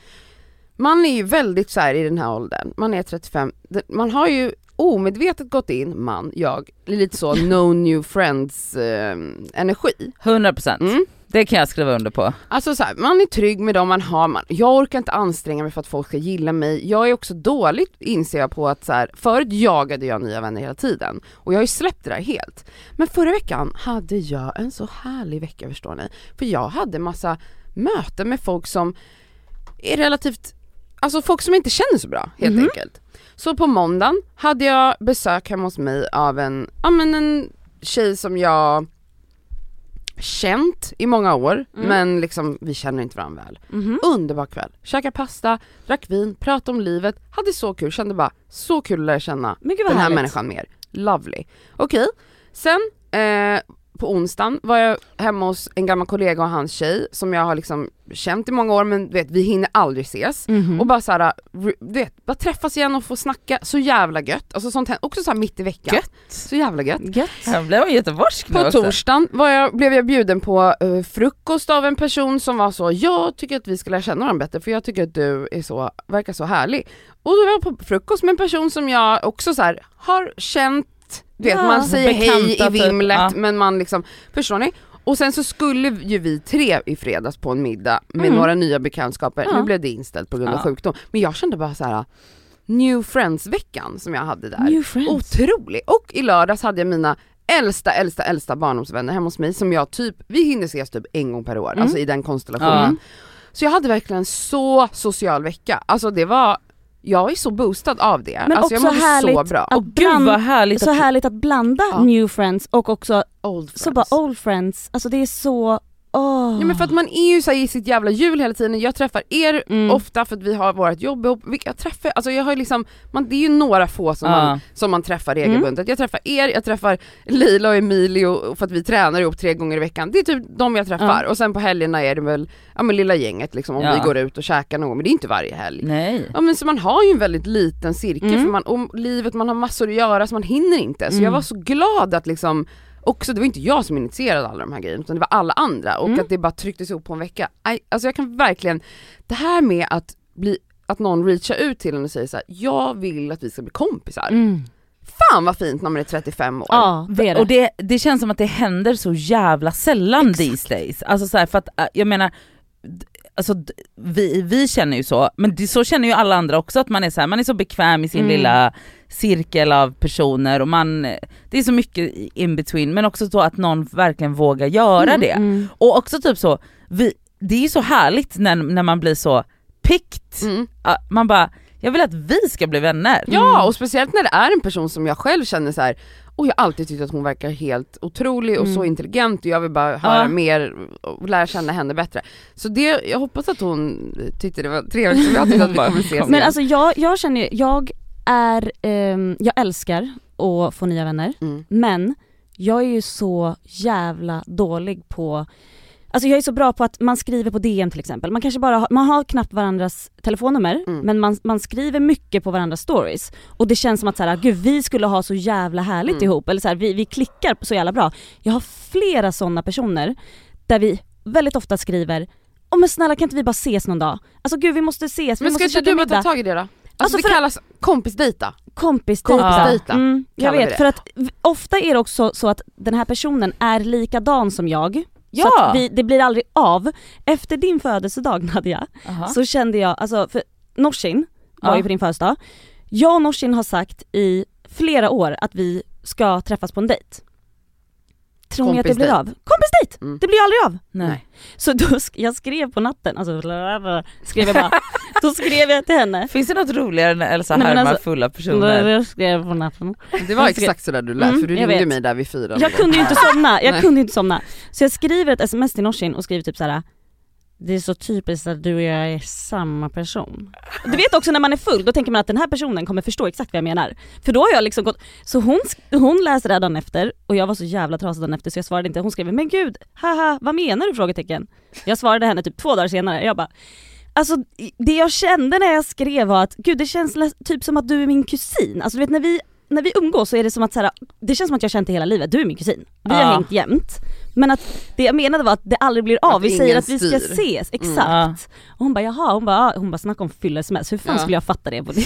Speaker 4: Man är ju väldigt så i den här åldern, man är 35, det- man har ju omedvetet gått in, man, jag, lite så [laughs] no new friends eh, energi.
Speaker 3: 100%
Speaker 4: Mm.
Speaker 3: Det kan jag skriva under på.
Speaker 4: Alltså så här, man är trygg med dem man har, man, jag orkar inte anstränga mig för att folk ska gilla mig. Jag är också dåligt inser jag på att så här, förut jagade jag nya vänner hela tiden och jag har ju släppt det där helt. Men förra veckan hade jag en så härlig vecka förstår ni. För jag hade massa möten med folk som är relativt, alltså folk som inte känner så bra helt
Speaker 2: Mhm.
Speaker 4: enkelt. Så på måndagen hade jag besök hemma hos mig av en, ja men en tjej som jag känt i många år,
Speaker 2: Mm.
Speaker 4: men liksom vi känner inte varandra väl.
Speaker 2: Mhm.
Speaker 4: Underbar kväll, käkade pasta, drack vin, pratade om livet, hade så kul, kände bara så kul att lära känna den här
Speaker 2: härligt.
Speaker 4: människan mer. Lovely. Okej, sen eh, på onsdagen var jag hemma hos en gammal kollega och hans tjej som jag har liksom känt i många år men vet vi hinner aldrig ses.
Speaker 2: Mhm.
Speaker 4: Och bara såhär, vet, bara träffas igen och få snacka, så jävla gött. Alltså sånt här, också såhär mitt i veckan.
Speaker 3: Gött.
Speaker 4: Så jävla gött.
Speaker 2: Gött.
Speaker 3: Jag blev göteborgsk
Speaker 4: På
Speaker 3: också.
Speaker 4: torsdagen var jag, blev jag bjuden på eh, frukost av en person som var så, jag tycker att vi ska lära känna varandra bättre för jag tycker att du är så, verkar så härlig. Och då var jag på frukost med en person som jag också så här, har känt, du vet
Speaker 2: Ja.
Speaker 4: man säger hej i
Speaker 3: typ,
Speaker 4: vimlet
Speaker 3: ja.
Speaker 4: men man liksom, förstår ni? Och sen så skulle ju vi tre i fredags på en middag med
Speaker 2: Mm.
Speaker 4: några nya bekantskaper,
Speaker 2: Ja.
Speaker 4: nu blev det inställt på grund av sjukdom. Men jag kände bara så här. New Friends-veckan som jag hade där.
Speaker 2: New friends.
Speaker 4: Otrolig! Och i lördags hade jag mina äldsta, äldsta, äldsta barndomsvänner hemma hos mig som jag typ, vi hinner ses typ en gång per år,
Speaker 2: Mm.
Speaker 4: alltså i den konstellationen. Så jag hade verkligen en så social vecka, alltså det var, jag är så boostad av det.
Speaker 2: Men
Speaker 4: alltså jag
Speaker 2: också
Speaker 4: mådde så
Speaker 2: härligt
Speaker 4: bra.
Speaker 3: Och gud vad härligt
Speaker 2: Så
Speaker 3: att
Speaker 2: härligt att blanda
Speaker 4: Ja.
Speaker 2: new friends och också
Speaker 4: Old friends.
Speaker 2: så bara old friends, alltså det är så Åh.
Speaker 4: Ja men för att man är ju så i sitt jävla hjul hela tiden, jag träffar er
Speaker 2: Mm.
Speaker 4: ofta för att vi har vårt jobb ihop, jag träffar, alltså jag har ju liksom, man, det är ju några få som,
Speaker 3: Ja.
Speaker 4: man, som man träffar regelbundet. Jag träffar er, jag träffar Lila och Emilio för att vi tränar ihop tre gånger i veckan, det är typ de jag träffar och sen på helgerna är det väl, ja men lilla gänget liksom om
Speaker 3: Ja.
Speaker 4: vi går ut och käkar någon, men det är inte varje helg.
Speaker 3: Nej.
Speaker 4: Ja men så man har ju en väldigt liten cirkel
Speaker 2: Mm.
Speaker 4: för man, och livet, man har massor att göra så man hinner inte. Så
Speaker 2: Mm.
Speaker 4: jag var så glad att liksom också, det var inte jag som initierade alla de här grejerna utan det var alla andra och
Speaker 2: Mm.
Speaker 4: att det bara trycktes ihop på en vecka. Aj, alltså jag kan verkligen, det här med att bli att någon reachar ut till en och säger så här: jag vill att vi ska bli kompisar.
Speaker 2: Mm.
Speaker 4: Fan vad fint när man är 35 år.
Speaker 2: Ja det är det.
Speaker 3: Och det, det känns som att det händer så jävla sällan these days. Alltså så här, för att äh, jag menar, alltså, vi, vi känner ju så, men det, så känner ju alla andra också att man är så här, man är så bekväm i sin
Speaker 2: Mm.
Speaker 3: lilla cirkel av personer och man, det är så mycket in between men också så att någon verkligen vågar göra
Speaker 4: Mm,
Speaker 3: det.
Speaker 2: Mm.
Speaker 3: Och också typ så, vi, det är ju så härligt när, när man blir så picked,
Speaker 4: Mm.
Speaker 3: Man bara, jag vill att vi ska bli vänner.
Speaker 4: Ja och speciellt när det är en person som jag själv känner så här. Och jag har alltid tyckt att hon verkar helt otrolig och så
Speaker 2: Mm.
Speaker 4: intelligent och jag vill bara höra
Speaker 3: Ja.
Speaker 4: mer och lära känna henne bättre. Så det, jag hoppas att hon tyckte det var trevligt som jag tyckte att vi kommer ses [laughs]
Speaker 2: Men
Speaker 4: igen.
Speaker 2: alltså jag, jag känner jag är, ehm, jag älskar att få nya vänner
Speaker 4: mm.
Speaker 2: men jag är ju så jävla dålig på Alltså jag är så bra på att man skriver på DM till exempel, man kanske bara har, man har knappt varandras telefonnummer
Speaker 4: Mm.
Speaker 2: men man, man skriver mycket på varandras stories och det känns som att så här, gud vi skulle ha så jävla härligt
Speaker 4: Mm.
Speaker 2: ihop eller så här, vi, vi klickar så jävla bra. Jag har flera sådana personer där vi väldigt ofta skriver Åh men snälla kan inte vi bara ses någon dag? Alltså gud vi måste ses, vi
Speaker 4: Men ska
Speaker 2: måste
Speaker 4: inte du bara ta tag i det då? Alltså,
Speaker 2: Alltså,
Speaker 4: det kallas kompisdejta.
Speaker 2: Kompisdejta.
Speaker 4: Kompisdejta,
Speaker 2: Mm, jag vet, för att ofta är det också så att den här personen är likadan som jag. Så
Speaker 3: Ja.
Speaker 2: att vi, det blir aldrig av. Efter din födelsedag [laughs] Nadja,
Speaker 3: Aha.
Speaker 2: så kände jag, alltså för Norsin var
Speaker 3: Ja.
Speaker 2: ju på din födelsedag. Jag och Norsin har sagt i flera år att vi ska träffas på en dejt. Tror ni att det blir av? Kompisdejt!
Speaker 4: Mm.
Speaker 2: Det blir ju aldrig av.
Speaker 3: Nej.
Speaker 2: Så då, sk- jag skrev på natten, alltså skrev jag bara, [laughs] då skrev jag till henne.
Speaker 3: Finns det något roligare än Elsa
Speaker 2: Nej,
Speaker 3: härmar
Speaker 2: alltså-
Speaker 3: fulla personer?
Speaker 2: Jag skrev på natten.
Speaker 4: Det var exakt sådär du lät
Speaker 2: Mm,
Speaker 4: för du ringde
Speaker 2: vet.
Speaker 4: mig där vid fyra.
Speaker 2: Jag kunde ju inte somna, jag kunde inte somna. Så jag skriver ett sms till Norsin och skriver typ så här. Det är så typiskt att du och jag är samma person. Du vet också när man är full, då tänker man att den här personen kommer förstå exakt vad jag menar. För då har jag liksom gått, så hon, hon läste det här dagen efter och jag var så jävla trasig dagen efter så jag svarade inte. Hon skrev men gud, haha vad menar du? frågetecken. Jag svarade henne typ två dagar senare, jag bara Alltså det jag kände när jag skrev var att gud det känns typ som att du är min kusin. Alltså du vet när vi, när vi umgås så är det som att så här, det känns som att jag känt det hela livet, du är min kusin. Vi har
Speaker 3: Ja.
Speaker 2: hängt jämt. Men att det jag menade var att det aldrig blir av,
Speaker 4: Att
Speaker 2: vi säger att vi ska
Speaker 4: styr.
Speaker 2: ses, exakt.
Speaker 3: Ja.
Speaker 2: Och hon bara jaha, hon bara, ja. hon bara snacka om fylla sms, hur fan
Speaker 4: Ja.
Speaker 2: skulle jag fatta det på det?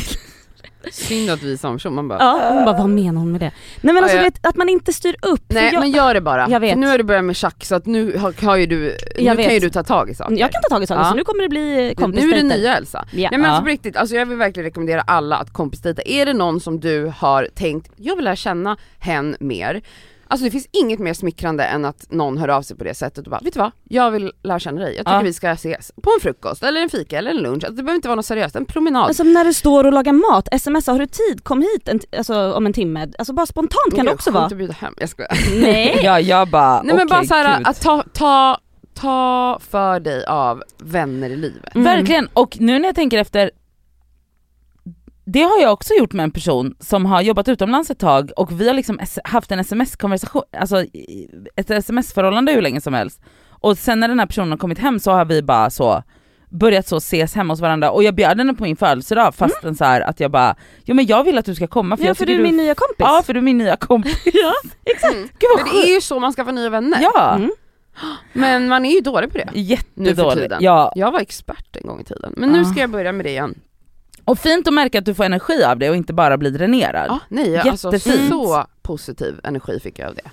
Speaker 4: Synd att vi är samma person, man bara
Speaker 2: Ja, hon bara vad menar hon med det? Nej men alltså
Speaker 4: Ja, ja.
Speaker 2: vet, att man inte styr upp.
Speaker 4: Nej
Speaker 2: jag,
Speaker 4: men gör det bara.
Speaker 2: Jag vet.
Speaker 4: För nu har du börjat med schack så att nu har, har ju du, nu kan ju du ta tag i saker.
Speaker 2: jag kan ta tag i saker
Speaker 4: Ja.
Speaker 2: så nu kommer det bli
Speaker 4: Nu är
Speaker 2: kompisdejter.
Speaker 4: det nya Elsa.
Speaker 2: Ja.
Speaker 4: Nej men alltså på riktigt, alltså jag vill verkligen rekommendera alla att kompisdejta. Är det någon som du har tänkt, jag vill lära känna hen mer. Alltså det finns inget mer smickrande än att någon hör av sig på det sättet och bara, vet du vad? Jag vill lära känna dig, jag tycker
Speaker 3: Ja.
Speaker 4: vi ska ses på en frukost eller en fika eller en lunch. Alltså det behöver inte vara något seriöst, en promenad.
Speaker 2: Alltså när du står och lagar mat, smsa har du tid, kom hit en, alltså, om en timme. Alltså bara spontant kan
Speaker 4: Men
Speaker 2: det
Speaker 4: gud,
Speaker 2: också vara.
Speaker 4: att bjuda hem, jag skojar.
Speaker 2: Nej. [laughs]
Speaker 3: Ja jag bara,
Speaker 4: Nej men bara
Speaker 3: okej,
Speaker 4: såhär
Speaker 3: gud.
Speaker 4: att ta, ta, ta för dig av vänner i livet.
Speaker 2: Mm.
Speaker 3: Verkligen, och nu när jag tänker efter det har jag också gjort med en person som har jobbat utomlands ett tag och vi har liksom haft en sms-konversation, alltså ett sms-förhållande hur länge som helst. Och sen när den här personen har kommit hem så har vi bara så börjat så ses hemma hos varandra och jag bjöd henne på min födelsedag fastän så här att jag bara, jo men jag vill att du ska komma för
Speaker 2: Ja
Speaker 3: jag
Speaker 2: för du är min nya kompis.
Speaker 3: Ja för du är min nya kompis. [laughs]
Speaker 2: ja.
Speaker 4: Mm.
Speaker 3: Gud
Speaker 4: Men det är ju så man ska få nya vänner.
Speaker 3: Ja,
Speaker 2: Mm.
Speaker 4: Men man är ju dålig på det. Nu för tiden.
Speaker 3: Ja.
Speaker 4: Jag var expert en gång i tiden, men nu
Speaker 3: Ah.
Speaker 4: ska jag börja med det igen.
Speaker 3: Och fint att märka att du får energi av det och inte bara blir dränerad.
Speaker 4: Ja, nej, alltså
Speaker 3: Jättefint.
Speaker 4: så positiv energi fick jag av det.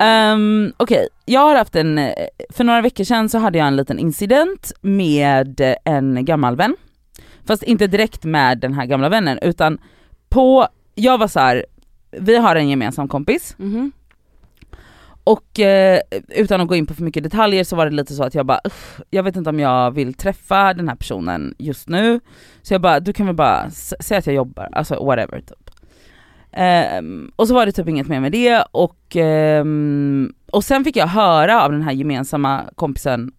Speaker 3: Um, Okej, jag har haft en, eh, för några veckor sedan så hade jag en liten incident med en gammal vän. Fast inte direkt med den här gamla vännen utan på, jag var så här, vi har en gemensam kompis
Speaker 2: Mhm
Speaker 3: och eh, utan att gå in på för mycket detaljer så var det lite så att jag bara, jag vet inte om jag vill träffa den här personen just nu. Så jag bara, du kan väl bara säga att jag jobbar, alltså whatever typ. Ehm, och så var det typ inget mer med det och, ehm, och sen fick jag höra av den här gemensamma kompisen,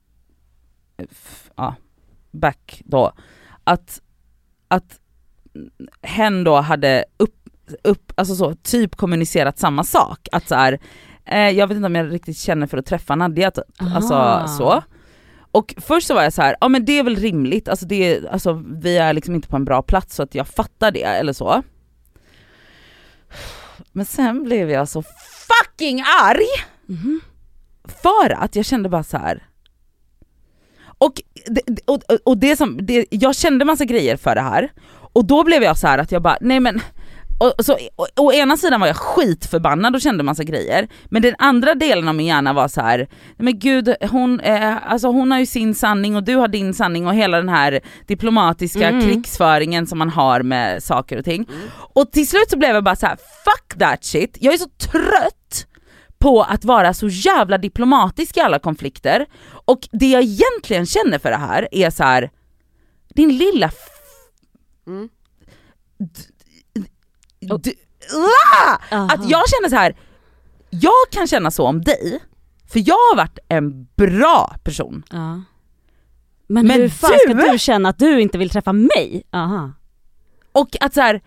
Speaker 3: ja, back då, att, att hen då hade upp, upp, alltså så, typ kommunicerat samma sak. Att så här, eh, jag vet inte om jag riktigt känner för att träffa Nadja. Alltså så. Och först så var jag så här, ja men det är väl rimligt, alltså, det, alltså vi är liksom inte på en bra plats så att jag fattar det eller så. Men sen blev jag så fucking arg
Speaker 2: Mhm.
Speaker 3: för att jag kände bara så här. Och, det- och, och det som, det, jag kände massa grejer för det här och då blev jag så här att jag bara, nej men och, så, å, å ena sidan var jag skitförbannad och kände massa grejer, men den andra delen av min hjärna var så här, men gud hon, eh, alltså hon har ju sin sanning och du har din sanning och hela den här diplomatiska
Speaker 2: Mm.
Speaker 3: krigsföringen som man har med saker och ting. Och till slut så blev jag bara så här: fuck that shit, jag är så trött på att vara så jävla diplomatisk i alla konflikter och det jag egentligen känner för det här är så här. din lilla
Speaker 4: Mm.
Speaker 3: D- Ah!
Speaker 2: Aha.
Speaker 3: Att jag känner så här. jag kan känna så om dig, för jag har varit en bra person.
Speaker 2: Ja. Men,
Speaker 3: Men
Speaker 2: hur fan
Speaker 3: du-
Speaker 2: ska du känna att du inte vill träffa mig? Aha.
Speaker 3: Och att, så här,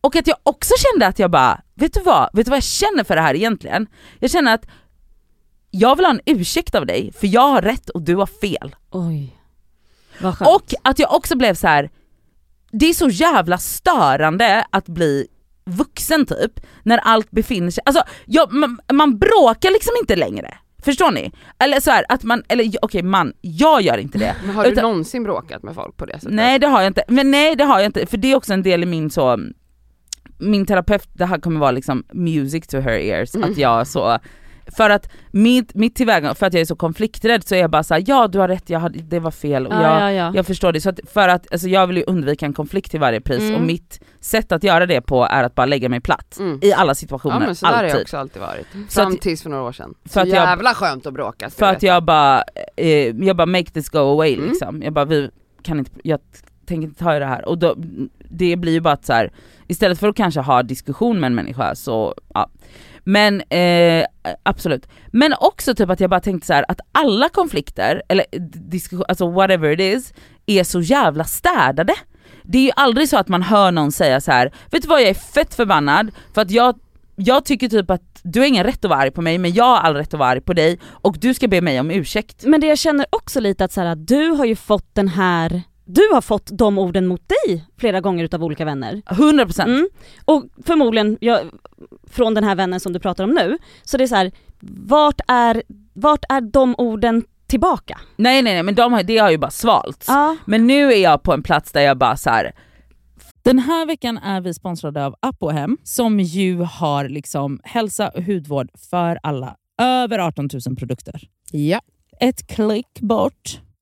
Speaker 3: och att jag också kände att jag bara, vet du vad? Vet du vad jag känner för det här egentligen? Jag känner att jag vill ha en ursäkt av dig, för jag har rätt och du har fel.
Speaker 2: Oj. Vad skönt.
Speaker 3: Och att jag också blev så här. det är så jävla störande att bli vuxen typ, när allt befinner sig, alltså jag, man, man bråkar liksom inte längre. Förstår ni? Eller så här, att man, eller okej man, jag gör inte det. [laughs]
Speaker 4: Men har du
Speaker 3: Utan-
Speaker 4: någonsin bråkat med folk på det sättet?
Speaker 3: Nej det har jag inte, men nej det har jag inte, för det är också en del i min så, min terapeut, det här kommer vara liksom music to her ears,
Speaker 4: Mm.
Speaker 3: att jag så, för att mitt, mitt tillväga, för att jag är så konflikträdd så är jag bara såhär, ja du har rätt, jag hade, det var fel och
Speaker 2: ja,
Speaker 3: jag,
Speaker 2: ja, ja.
Speaker 3: jag förstår det. Så att, för att, alltså jag vill ju undvika en konflikt till varje pris
Speaker 2: Mm.
Speaker 3: och mitt sätt att göra det på är att bara lägga mig platt
Speaker 4: Mm.
Speaker 3: i alla
Speaker 4: Ja
Speaker 3: situationer,
Speaker 4: men så där har
Speaker 3: alltid.
Speaker 4: jag också alltid varit. Fram
Speaker 3: att-
Speaker 4: tills för några år sedan.
Speaker 3: för
Speaker 4: Så
Speaker 3: att jag-
Speaker 4: jävla skönt att bråka.
Speaker 3: För att jag bara, eh, jag bara make this go away
Speaker 4: Mm.
Speaker 3: liksom. Jag bara, vi kan inte, jag tänker inte ta i det här. Och då, det blir ju bara att så här, istället för att kanske ha diskussion med en människa så, ja. Men eh, absolut. Men också typ att jag bara tänkte så här att alla konflikter, eller diskussion, alltså whatever it is, är så jävla städade. Det är ju aldrig så att man hör någon säga så här: vet du vad jag är fett förbannad för att jag jag tycker typ att du har ingen rätt att vara arg på mig men jag har all rätt att vara arg på dig och du ska be mig om ursäkt.
Speaker 2: Men det jag känner också lite att så här, du har ju fått den här, du har fått de orden mot dig flera gånger utav olika vänner.
Speaker 3: 100%
Speaker 2: Mm. Och förmodligen, jag, från den här vännen som du pratar om nu, så det är så här, vart är, vart är de orden tillbaka?
Speaker 3: Nej nej nej men de har, det har ju bara svalts.
Speaker 2: Ja.
Speaker 3: Men nu är jag på en plats där jag bara så här. Den här veckan är vi sponsrade av Apohem som ju har liksom hälsa och hudvård för alla. Över 18 000 produkter.
Speaker 4: Ja.
Speaker 3: Ett klick bort.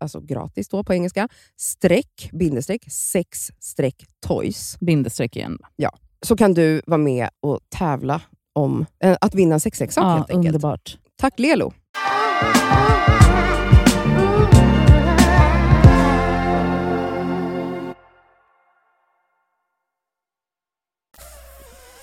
Speaker 5: alltså gratis då på engelska, streck, bindestreck, sex streck toys.
Speaker 3: Bindestreck igen.
Speaker 5: Så kan du vara med och tävla om eh, att vinna en sexleksak
Speaker 3: Ja,
Speaker 5: helt enkelt.
Speaker 3: underbart.
Speaker 5: Tack Lelo!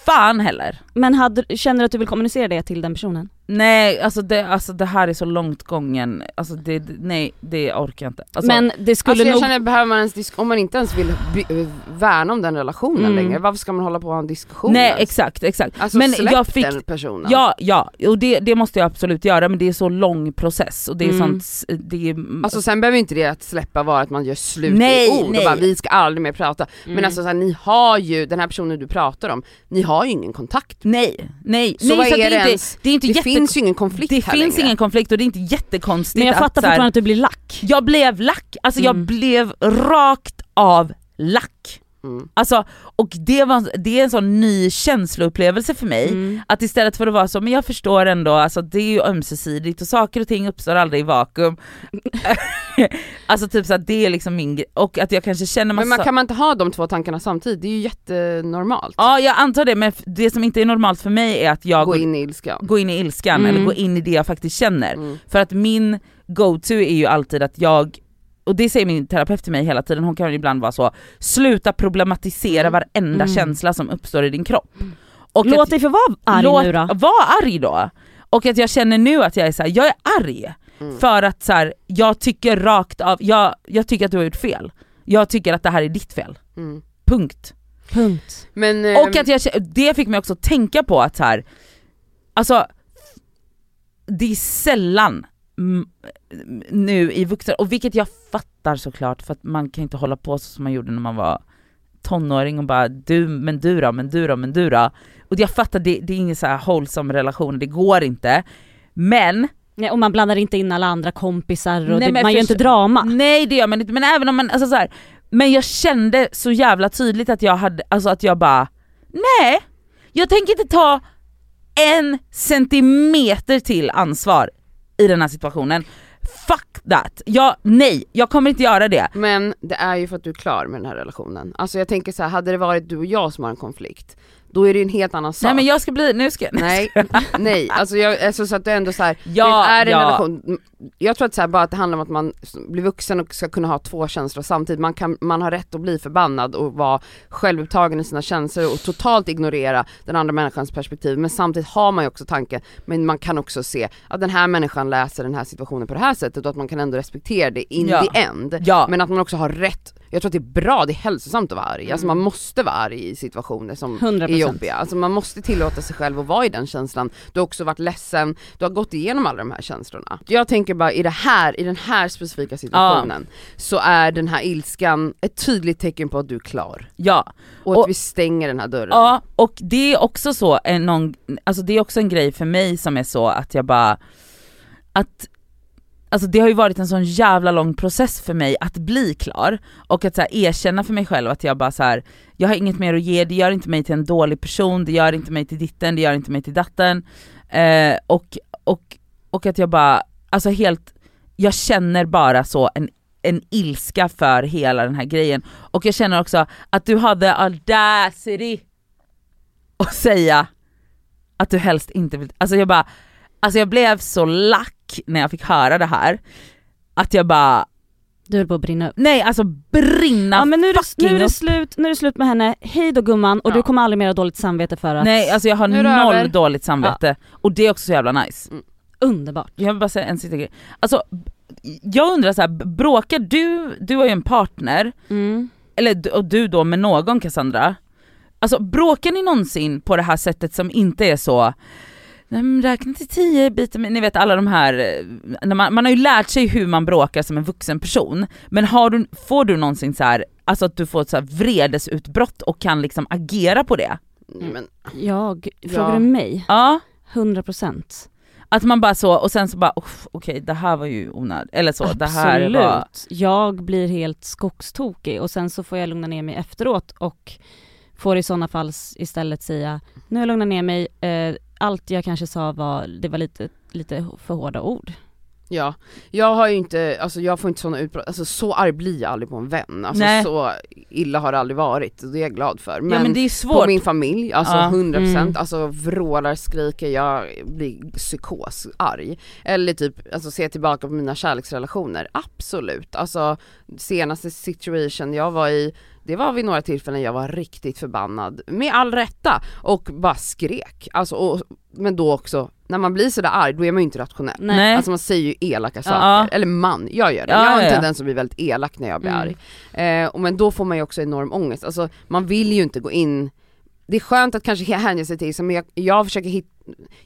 Speaker 3: Fan heller.
Speaker 2: Men hade, känner du att du vill kommunicera det till den personen?
Speaker 3: Nej, alltså det, alltså det här är så långt gången. Alltså det, det- nej, det orkar jag inte. Alltså,
Speaker 2: men det skulle
Speaker 4: Alltså jag
Speaker 2: nog...
Speaker 4: känner, behöver man ens om man inte ens vill eh, värna om den relationen
Speaker 2: Mm.
Speaker 4: längre, varför ska man hålla på och ha en diskussion
Speaker 3: nej
Speaker 4: ens?
Speaker 3: exakt, exakt.
Speaker 4: Alltså
Speaker 3: men
Speaker 4: släpp
Speaker 3: jag fick,
Speaker 4: den personen.
Speaker 3: Ja, ja, och det, det måste jag absolut göra men det är så lång process och det är
Speaker 2: Mm.
Speaker 3: sånt, det är,
Speaker 4: Alltså sen behöver inte det att släppa vara att man gör slut
Speaker 3: Nej,
Speaker 4: i ord
Speaker 3: nej.
Speaker 4: och bara vi ska aldrig mer prata.
Speaker 2: Mm.
Speaker 4: Men alltså så här, ni har ju, den här personen du pratar om, ni har ju ingen kontakt.
Speaker 3: nej, nej,
Speaker 4: Så
Speaker 3: nej
Speaker 4: vad är
Speaker 3: det,
Speaker 4: det ens?
Speaker 3: det är inte
Speaker 4: Det finns ju ingen konflikt
Speaker 3: det
Speaker 4: här
Speaker 3: finns
Speaker 4: längre.
Speaker 3: ingen konflikt och det är inte jättekonstigt
Speaker 2: Men jag
Speaker 3: att
Speaker 2: fattar fortfarande att du blir lack.
Speaker 3: jag blev lack, alltså jag
Speaker 2: Mm.
Speaker 3: blev rakt av lack.
Speaker 4: Mm.
Speaker 3: Alltså, och det, var, det är en sån ny känsloupplevelse för mig.
Speaker 2: Mm.
Speaker 3: Att istället för att vara så, men jag förstår ändå, alltså det är ju ömsesidigt och saker och ting uppstår aldrig i vakuum. [laughs] alltså typ så att det är liksom min grej, och att jag kanske känner massa...
Speaker 4: Men man, kan man inte ha de två tankarna samtidigt? Det är ju jättenormalt.
Speaker 3: Ja jag antar det, men det som inte är normalt för mig är att jag
Speaker 4: Gå
Speaker 3: går,
Speaker 4: in i ilska.
Speaker 3: går in i ilskan
Speaker 2: Mm.
Speaker 3: eller går in i det jag faktiskt känner.
Speaker 4: Mm.
Speaker 3: För att min go-to är ju alltid att jag, och det säger min terapeut till mig hela tiden, hon kan ibland vara så, sluta problematisera
Speaker 4: Mm.
Speaker 3: varenda
Speaker 2: Mm.
Speaker 3: känsla som uppstår i din kropp. Och
Speaker 2: Låt
Speaker 3: att-
Speaker 2: dig få vara arg
Speaker 3: låt,
Speaker 2: nu då.
Speaker 3: Var arg då. Och att jag känner nu att jag är så här, jag är arg
Speaker 4: Mm.
Speaker 3: för att så här, jag tycker rakt av, jag, jag tycker att du har gjort fel. Jag tycker att det här är ditt fel.
Speaker 4: Mm.
Speaker 3: Punkt.
Speaker 2: Punkt.
Speaker 4: Men,
Speaker 3: Och
Speaker 4: ehm,
Speaker 3: att jag, det fick mig också tänka på att så här, alltså det är sällan mm, nu i vuxen, och vilket jag fattar såklart för att man kan inte hålla på så som man gjorde när man var tonåring och bara du, men du då, men du då, men du då. Och jag fattar, det, det är ingen så här wholesome relation, det går inte. Men,
Speaker 2: Nej, och man blandar inte in alla andra kompisar och
Speaker 3: Nej,
Speaker 2: det, man gör inte drama.
Speaker 3: nej det gör man inte, men även om man, alltså så här, men jag kände så jävla tydligt att jag hade, alltså att jag bara, nej, jag tänker inte ta en centimeter till ansvar i den här situationen. Fuck that! Jag, nej, jag kommer inte göra det.
Speaker 4: Men det är ju för att du är klar med den här relationen. Alltså jag tänker så här, hade det varit du och jag som har en konflikt, då är det ju en helt annan sak.
Speaker 3: Nej men jag ska bli, nu ska jag... [laughs]
Speaker 4: Nej, nej, alltså, jag, alltså så att det är ändå så här,
Speaker 3: Ja,
Speaker 4: det är en
Speaker 3: ja.
Speaker 4: relation, jag tror att så här, bara att det handlar om att man blir vuxen och ska kunna ha två känslor samtidigt, man, kan, man har rätt att bli förbannad och vara självupptagen i sina känslor och totalt ignorera den andra människans perspektiv, men samtidigt har man ju också tanken, men man kan också se att den här människan läser den här situationen på det här sättet och att man kan ändå respektera det in
Speaker 3: Ja.
Speaker 4: the end,
Speaker 3: Ja.
Speaker 4: men att man också har rätt jag tror att det är bra, det är hälsosamt att vara arg. Alltså
Speaker 3: Mm.
Speaker 4: man måste vara arg i situationer som
Speaker 2: 100%.
Speaker 4: är jobbiga. Alltså man måste tillåta sig själv att vara i den känslan. Du har också varit ledsen, du har gått igenom alla de här känslorna. Jag tänker bara i det här, i den här specifika situationen, så är den här ilskan ett tydligt tecken på att du är klar.
Speaker 3: Ja,
Speaker 4: Och att
Speaker 3: Och-
Speaker 4: vi stänger den här dörren.
Speaker 3: ja och det är också så, en, någon, alltså det är också en grej för mig som är så att jag bara, att Alltså det har ju varit en sån jävla lång process för mig att bli klar och att så här, erkänna för mig själv att jag bara så här, jag har inget mer att ge, det gör inte mig till en dålig person, det gör inte mig till ditten, det gör inte mig till datten. Eh, och, och, och att jag bara, alltså helt, jag känner bara så en, en ilska för hela den här grejen. Och jag känner också att du hade audacity att säga att du helst inte vill, alltså jag bara, alltså jag blev så lack när jag fick höra det här, att jag bara,
Speaker 2: Du höll på att brinna upp.
Speaker 3: nej alltså brinna
Speaker 2: Ja men nu är, det, nu, är det slut, nu är det slut med henne, hej då gumman och
Speaker 4: Ja.
Speaker 2: du kommer aldrig mer ha dåligt samvete för att...
Speaker 3: Nej alltså jag har noll
Speaker 4: över.
Speaker 3: dåligt samvete, och det är också så jävla nice.
Speaker 2: Underbart.
Speaker 3: Jag vill bara säga en sista grej. Alltså, jag undrar så här, bråkar du, du har ju en partner,
Speaker 2: Mm.
Speaker 3: eller och du då med någon Cassandra, alltså bråkar ni någonsin på det här sättet som inte är så Nej, räkna till tio, biter med, ni vet alla de här, eh, när man, man har ju lärt sig hur man bråkar som en vuxen person, men har du, får du någonsin så här, alltså att du får ett så här vredesutbrott och kan liksom agera på det?
Speaker 4: Nej, men,
Speaker 2: Jag,
Speaker 4: Ja.
Speaker 2: frågar du mig?
Speaker 3: Ja,
Speaker 2: 100%.
Speaker 3: att man bara så, och sen så bara "Uff, okej det här var ju onödigt, eller så, det här
Speaker 2: Absolut.
Speaker 3: var...
Speaker 2: Jag blir helt skogstokig och sen så får jag lugna ner mig efteråt och får i sådana fall istället säga, nu har jag lugnat ner mig, eh, allt jag kanske sa var, det var lite, lite för hårda ord.
Speaker 4: ja, jag har ju inte, alltså jag får inte sådana utbrott, alltså så arg blir jag aldrig på en vän. Alltså
Speaker 3: Nej.
Speaker 4: så illa har det aldrig varit och det är jag glad för.
Speaker 3: ja men det är svårt.
Speaker 4: På min familj, alltså
Speaker 3: Ja.
Speaker 4: 100%,
Speaker 2: Mm.
Speaker 4: alltså vrålar, skriker, jag blir psykos, arg. Eller typ, alltså se tillbaka på mina kärleksrelationer, absolut. Alltså senaste situation jag var i, det var vid några tillfällen jag var riktigt förbannad, med all rätta, och bara skrek. Alltså, och, men då också, när man blir sådär arg, då är man ju inte rationell.
Speaker 3: Nej.
Speaker 4: Alltså man säger ju elaka saker,
Speaker 3: Ja.
Speaker 4: eller man, jag gör det.
Speaker 3: Ja,
Speaker 4: jag har en tendens att bli väldigt elak när jag blir
Speaker 2: Mm.
Speaker 4: arg. Eh, och men då får man ju också enorm ångest, alltså man vill ju inte gå in det är skönt att kanske hänge sig till, men jag, jag försöker hitta,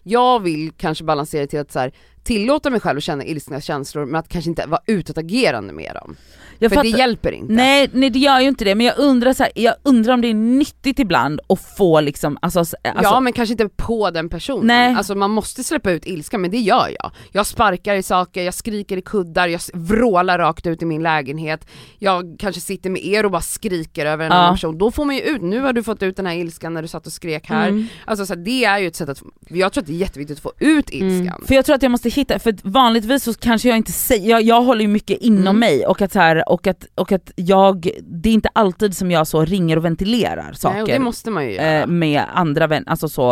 Speaker 4: jag vill kanske balansera till att så här, tillåta mig själv att känna ilskna känslor men att kanske inte vara utåtagerande med dem.
Speaker 3: Jag
Speaker 4: För det
Speaker 3: fattar-
Speaker 4: hjälper inte.
Speaker 3: Nej, nej det gör ju inte det, men jag undrar, så här, jag undrar om det är nyttigt ibland att få liksom, alltså, alltså
Speaker 4: ja men kanske inte på den personen.
Speaker 3: Nej.
Speaker 4: Alltså man måste släppa ut ilska men det gör jag. Jag sparkar i saker, jag skriker i kuddar, jag vrålar rakt ut i min lägenhet. Jag kanske sitter med er och bara skriker över en
Speaker 3: Ja.
Speaker 4: annan person. Då får man ju ut, nu har du fått ut den här ilskan när du satt och skrek här.
Speaker 2: Mm.
Speaker 4: Alltså så här, det är ju ett sätt att, jag tror att det är jätteviktigt att få ut ilskan.
Speaker 3: För jag tror att jag måste hitta, för vanligtvis så kanske jag inte säger, jag, jag håller ju mycket inom
Speaker 4: Mm.
Speaker 3: mig och att, så här, och, att, och att jag, det är inte alltid som jag så ringer och ventilerar saker
Speaker 4: Nej, och det måste man ju göra.
Speaker 3: eh, med andra vänner, alltså så.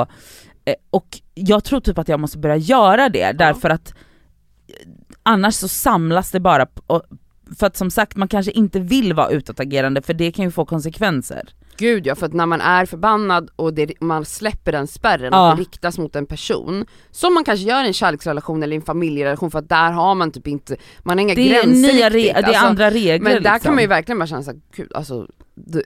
Speaker 3: Eh, och jag tror typ att jag måste börja göra det därför att eh, annars så samlas det bara, och, för att som sagt man kanske inte vill vara utåtagerande för det kan ju få konsekvenser.
Speaker 4: Gud ja, för att när man är förbannad och det, man släpper den spärren
Speaker 3: Ja.
Speaker 4: det riktas mot en person, som man kanske gör i en kärleksrelation eller i en familjerelation för att där har man typ inte, man har inga
Speaker 3: Det är,
Speaker 4: gränser
Speaker 3: nya
Speaker 4: riktigt.
Speaker 3: det är
Speaker 4: Alltså,
Speaker 3: andra regler
Speaker 4: Men där
Speaker 3: liksom.
Speaker 4: kan man ju verkligen bara känna såhär, gud alltså, det,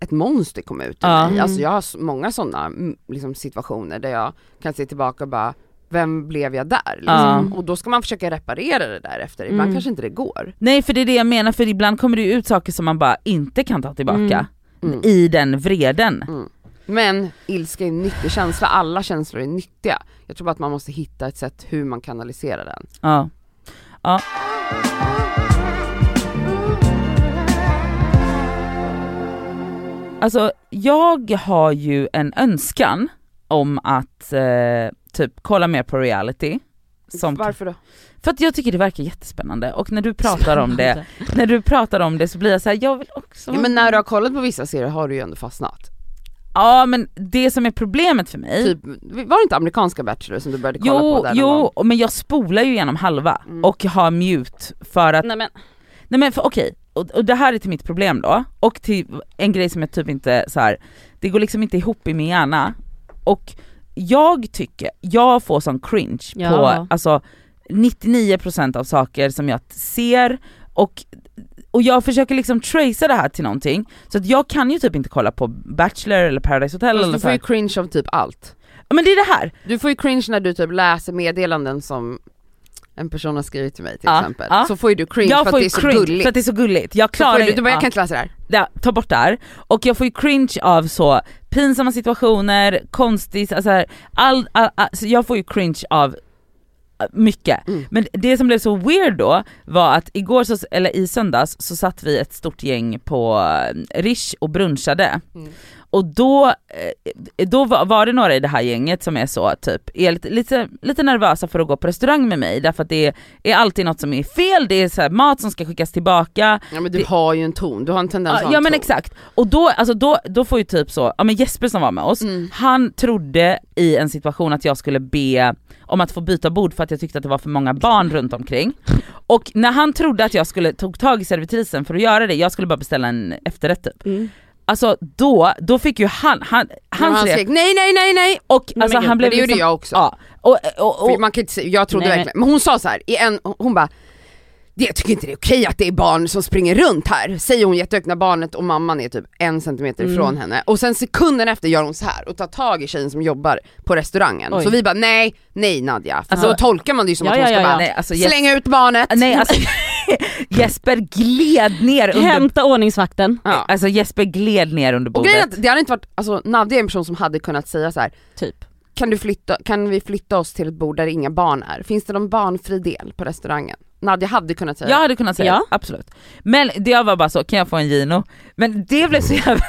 Speaker 4: ett monster kom ut ur
Speaker 3: Ja.
Speaker 4: mig. Alltså jag har s- många sådana liksom, situationer där jag kan se tillbaka och bara, vem blev jag där? Liksom. Och då ska man försöka reparera det där efter, ibland
Speaker 2: Mm.
Speaker 4: kanske inte det går.
Speaker 3: Nej för det är det jag menar, för ibland kommer det ut saker som man bara inte kan ta tillbaka
Speaker 2: Mm.
Speaker 4: Mm.
Speaker 3: i den vreden.
Speaker 4: Men ilska är en nyttig känsla, alla känslor är nyttiga. Jag tror bara att man måste hitta ett sätt hur man kanaliserar den.
Speaker 3: Ja. ja. Alltså jag har ju en önskan om att eh, typ kolla mer på reality. Som,
Speaker 4: Varför då?
Speaker 3: för att jag tycker det verkar jättespännande och när du [laughs] pratar om det, när du pratar om det så blir jag så här, jag vill också
Speaker 4: Ja, men när du har kollat på vissa serier har du ju ändå fastnat.
Speaker 3: Ja men det som är problemet för mig,
Speaker 4: Typ, var det inte amerikanska Bachelor som du började kolla
Speaker 3: jo,
Speaker 4: på där någon gång?
Speaker 3: jo men jag spolar ju igenom halva
Speaker 4: Mm.
Speaker 3: och har mute för att,
Speaker 2: Nej men,
Speaker 3: nej men för, okej, och, och det här är till mitt problem då, och till en grej som jag typ inte så här. det går liksom inte ihop i min hjärna, och jag tycker, jag får sån cringe
Speaker 2: Ja.
Speaker 3: på alltså 99% av saker som jag ser och och jag försöker liksom tracea det här till någonting, så att jag kan ju typ inte kolla på Bachelor eller Paradise Hotel eller
Speaker 4: du får ju cringe av typ allt.
Speaker 3: Men det är det här,
Speaker 4: Du får ju cringe när du typ läser meddelanden som en person har skrivit till mig till
Speaker 3: Ja,
Speaker 4: exempel.
Speaker 3: ja.
Speaker 4: Så får ju du cringe
Speaker 3: jag
Speaker 4: för
Speaker 3: får
Speaker 4: att det är så gulligt.
Speaker 3: för att det är så gulligt. Jag
Speaker 4: Så får
Speaker 3: klarar
Speaker 4: du, du bara, jag
Speaker 3: ja.
Speaker 4: kan inte läsa det här.
Speaker 3: Ja, ta bort det här. Och jag får ju cringe av så pinsamma situationer, konstigt, alltså här, all, all, all, så jag får ju cringe av äh, mycket.
Speaker 4: Mm.
Speaker 3: Men det som blev så weird då var att igår, så, eller i söndags, så satt vi ett stort gäng på eh, Rish och brunchade.
Speaker 4: Mm.
Speaker 3: Och då, eh, då var, det några i det här gänget som är så typ, är lite, lite, lite nervösa för att gå på restaurang med mig därför att det är alltid något som är fel, det är så här, mat som ska skickas tillbaka,
Speaker 4: Ja men du
Speaker 3: Det-
Speaker 4: har ju en ton, du har en tendens att
Speaker 3: Ja,
Speaker 4: ha
Speaker 3: ja
Speaker 4: en
Speaker 3: men
Speaker 4: ton.
Speaker 3: exakt, och då, alltså då, då får ju typ så, ja men Jesper som var med oss,
Speaker 4: Mm.
Speaker 3: han trodde i en situation att jag skulle be om att få byta bord för att jag tyckte att det var för många barn runt omkring. Och när han trodde att jag skulle tog tag i servitrisen för att göra det, jag skulle bara beställa en efterrätt typ.
Speaker 2: mm.
Speaker 3: Alltså då, då fick ju han, han,
Speaker 4: Han,
Speaker 3: hans
Speaker 4: han skrek nej nej nej nej!
Speaker 3: och
Speaker 2: men
Speaker 3: alltså han blev
Speaker 4: det gjorde
Speaker 3: liksom,
Speaker 4: jag också.
Speaker 3: Ja, och, och, och,
Speaker 4: man kan inte jag trodde
Speaker 2: Nej,
Speaker 4: verkligen, men hon sa så här, i en, hon bara det, jag tycker inte det är okej att det är barn som springer runt här, säger hon jättehögt när barnet och mamman är typ en centimeter
Speaker 2: Mm.
Speaker 4: ifrån henne. Och sen sekunden efter gör hon så här och tar tag i tjejen som jobbar på restaurangen.
Speaker 2: Oj.
Speaker 4: Så vi bara nej, nej Nadja. För
Speaker 3: Alltså-
Speaker 4: då tolkar man det ju som
Speaker 2: Ja,
Speaker 4: att hon ska
Speaker 2: ja, ja.
Speaker 4: bara
Speaker 3: nej, alltså,
Speaker 4: slänga ut barnet.
Speaker 3: nej alltså [laughs] Jesper gled ner under,
Speaker 2: Hämta ordningsvakten,
Speaker 4: Ja.
Speaker 3: alltså Jesper gled ner under
Speaker 4: Och
Speaker 3: bordet.
Speaker 4: att det hade inte varit, alltså Nadja är en person som hade kunnat säga så här.
Speaker 2: typ.
Speaker 4: kan, du flytta, kan vi flytta oss till ett bord där inga barn är? Finns det någon barnfri del på restaurangen? Nadja hade kunnat säga
Speaker 3: Jag hade kunnat säga
Speaker 2: Ja.
Speaker 3: absolut. Men det var bara så, kan jag få en Gino? Men det blev så jävla,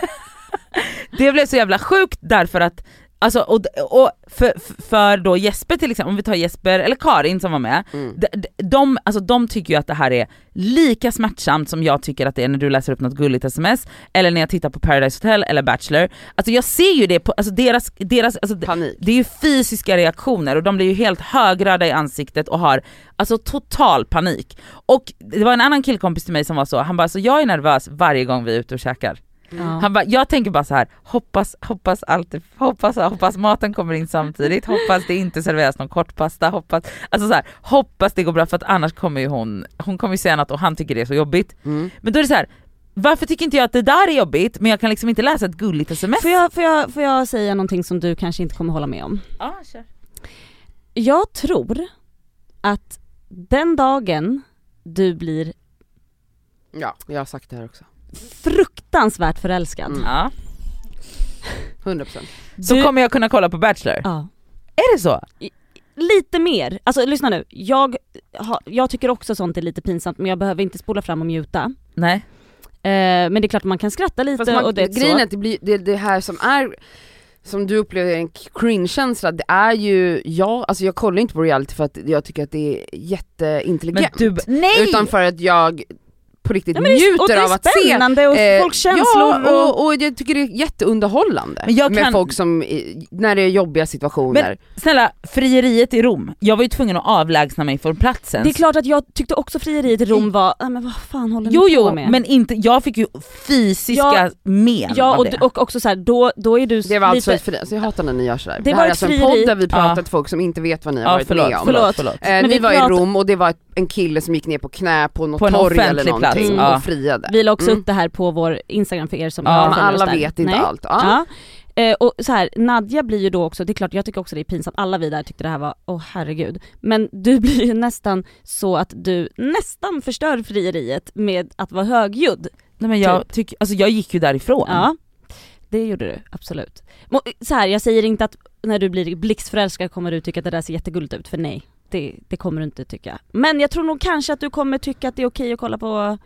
Speaker 3: [laughs] det blev så jävla sjukt därför att Alltså, och, och för, för då Jesper till exempel, om vi tar Jesper eller Karin som var med,
Speaker 4: Mm.
Speaker 3: de, de, alltså, de tycker ju att det här är lika smärtsamt som jag tycker att det är när du läser upp något gulligt sms, eller när jag tittar på Paradise Hotel eller Bachelor. Alltså jag ser ju det på, alltså deras, deras alltså,
Speaker 4: panik.
Speaker 3: det är ju fysiska reaktioner och de blir ju helt högröda i ansiktet och har alltså total panik. Och det var en annan killkompis till mig som var så, han bara så jag är nervös varje gång vi är ute och käkar.
Speaker 2: Ja.
Speaker 3: Han bara, jag tänker bara så här, hoppas, hoppas alltid, hoppas, hoppas maten kommer in samtidigt, hoppas det inte serveras någon kortpasta, hoppas, alltså så här, hoppas det går bra för att annars kommer ju hon, hon kommer ju säga något och han tycker det är så jobbigt.
Speaker 4: Mm.
Speaker 3: Men då är det så här, varför tycker inte jag att det där är jobbigt men jag kan liksom inte läsa ett gulligt sms?
Speaker 2: Får jag, får, jag, får jag säga någonting som du kanske inte kommer hålla med om?
Speaker 3: Ja, kör.
Speaker 2: Jag tror att den dagen du blir
Speaker 4: Ja, jag har sagt det här också.
Speaker 2: Fruktansvärt förälskad.
Speaker 4: Mm.
Speaker 3: Ja.
Speaker 4: 100%.
Speaker 3: Så
Speaker 2: Du-
Speaker 3: kommer jag kunna kolla på Bachelor?
Speaker 2: Ja.
Speaker 3: Är det så?
Speaker 2: Lite mer, alltså lyssna nu. Jag, har- jag tycker också sånt är lite pinsamt men jag behöver inte spola fram och muta.
Speaker 3: Nej.
Speaker 2: Eh, men det är klart man kan skratta lite
Speaker 4: man,
Speaker 2: och det
Speaker 4: grejen är
Speaker 2: så.
Speaker 4: att det, blir, det, det här som är som du upplever en cringe-känsla, det är ju, ja, alltså jag kollar inte på reality för att jag tycker att det är
Speaker 3: Men
Speaker 4: jätteintelligent.
Speaker 3: du, nej!
Speaker 4: Utan för att jag på riktigt
Speaker 2: Ja, men det är, och det
Speaker 4: njuter
Speaker 2: är
Speaker 4: av att se
Speaker 2: spännande och
Speaker 4: eh,
Speaker 2: folks känslor
Speaker 4: Ja,
Speaker 2: och...
Speaker 4: och, och jag tycker det är jätteunderhållande
Speaker 3: Men
Speaker 4: med
Speaker 3: kan-
Speaker 4: folk som, när det är jobbiga situationer.
Speaker 3: Snälla, frieriet i Rom, jag var ju tvungen att avlägsna mig från platsen.
Speaker 2: Det är klart att jag tyckte också frieriet i Rom var, äh, men vad fan håller
Speaker 3: Jo
Speaker 2: ni
Speaker 3: jo,
Speaker 2: på med?
Speaker 3: men inte, jag fick ju fysiska
Speaker 2: Ja,
Speaker 3: men
Speaker 2: ja
Speaker 3: av
Speaker 2: och,
Speaker 3: det.
Speaker 2: och också så här, då, då är du
Speaker 4: det var alltså
Speaker 2: lite...
Speaker 4: ett fri, alltså jag hatar när ni gör sådär.
Speaker 2: Det
Speaker 4: Det,
Speaker 2: var
Speaker 4: här är alltså en
Speaker 2: frieri.
Speaker 4: podd där vi pratar
Speaker 3: Ja.
Speaker 4: till folk som inte vet vad ni har
Speaker 3: ja,
Speaker 4: varit
Speaker 3: förlåt,
Speaker 4: med om.
Speaker 3: förlåt,
Speaker 2: Förlåt.
Speaker 4: Eh,
Speaker 2: Men
Speaker 4: ni
Speaker 2: vi
Speaker 4: var
Speaker 2: pratar-
Speaker 4: i Rom och det var ett, en kille som gick ner på knä på något
Speaker 3: På en
Speaker 4: torg eller
Speaker 3: plats,
Speaker 4: någonting
Speaker 3: ja.
Speaker 4: och friade.
Speaker 2: Vi la också
Speaker 4: Mm.
Speaker 2: upp det här på vår Instagram för er som
Speaker 3: Ja,
Speaker 4: Men alla vet inte
Speaker 2: Nej.
Speaker 4: allt. Ja.
Speaker 2: Ja. Eh, och så här, Nadja blir ju då också, det är klart jag tycker också det är pinsamt, alla vi där tyckte det här var, åh herregud. Men du [laughs] blir ju nästan så att du nästan förstör frieriet med att vara högljudd.
Speaker 3: Nej, men jag, tycker, alltså, jag gick ju därifrån.
Speaker 2: Ja, det gjorde du absolut. Så här, jag säger inte att när du blir blixtförälskad kommer du tycka att det där ser jättegulligt ut, för nej. Det, det kommer du inte tycka. Men jag tror nog kanske att du kommer tycka att det är okej att kolla på,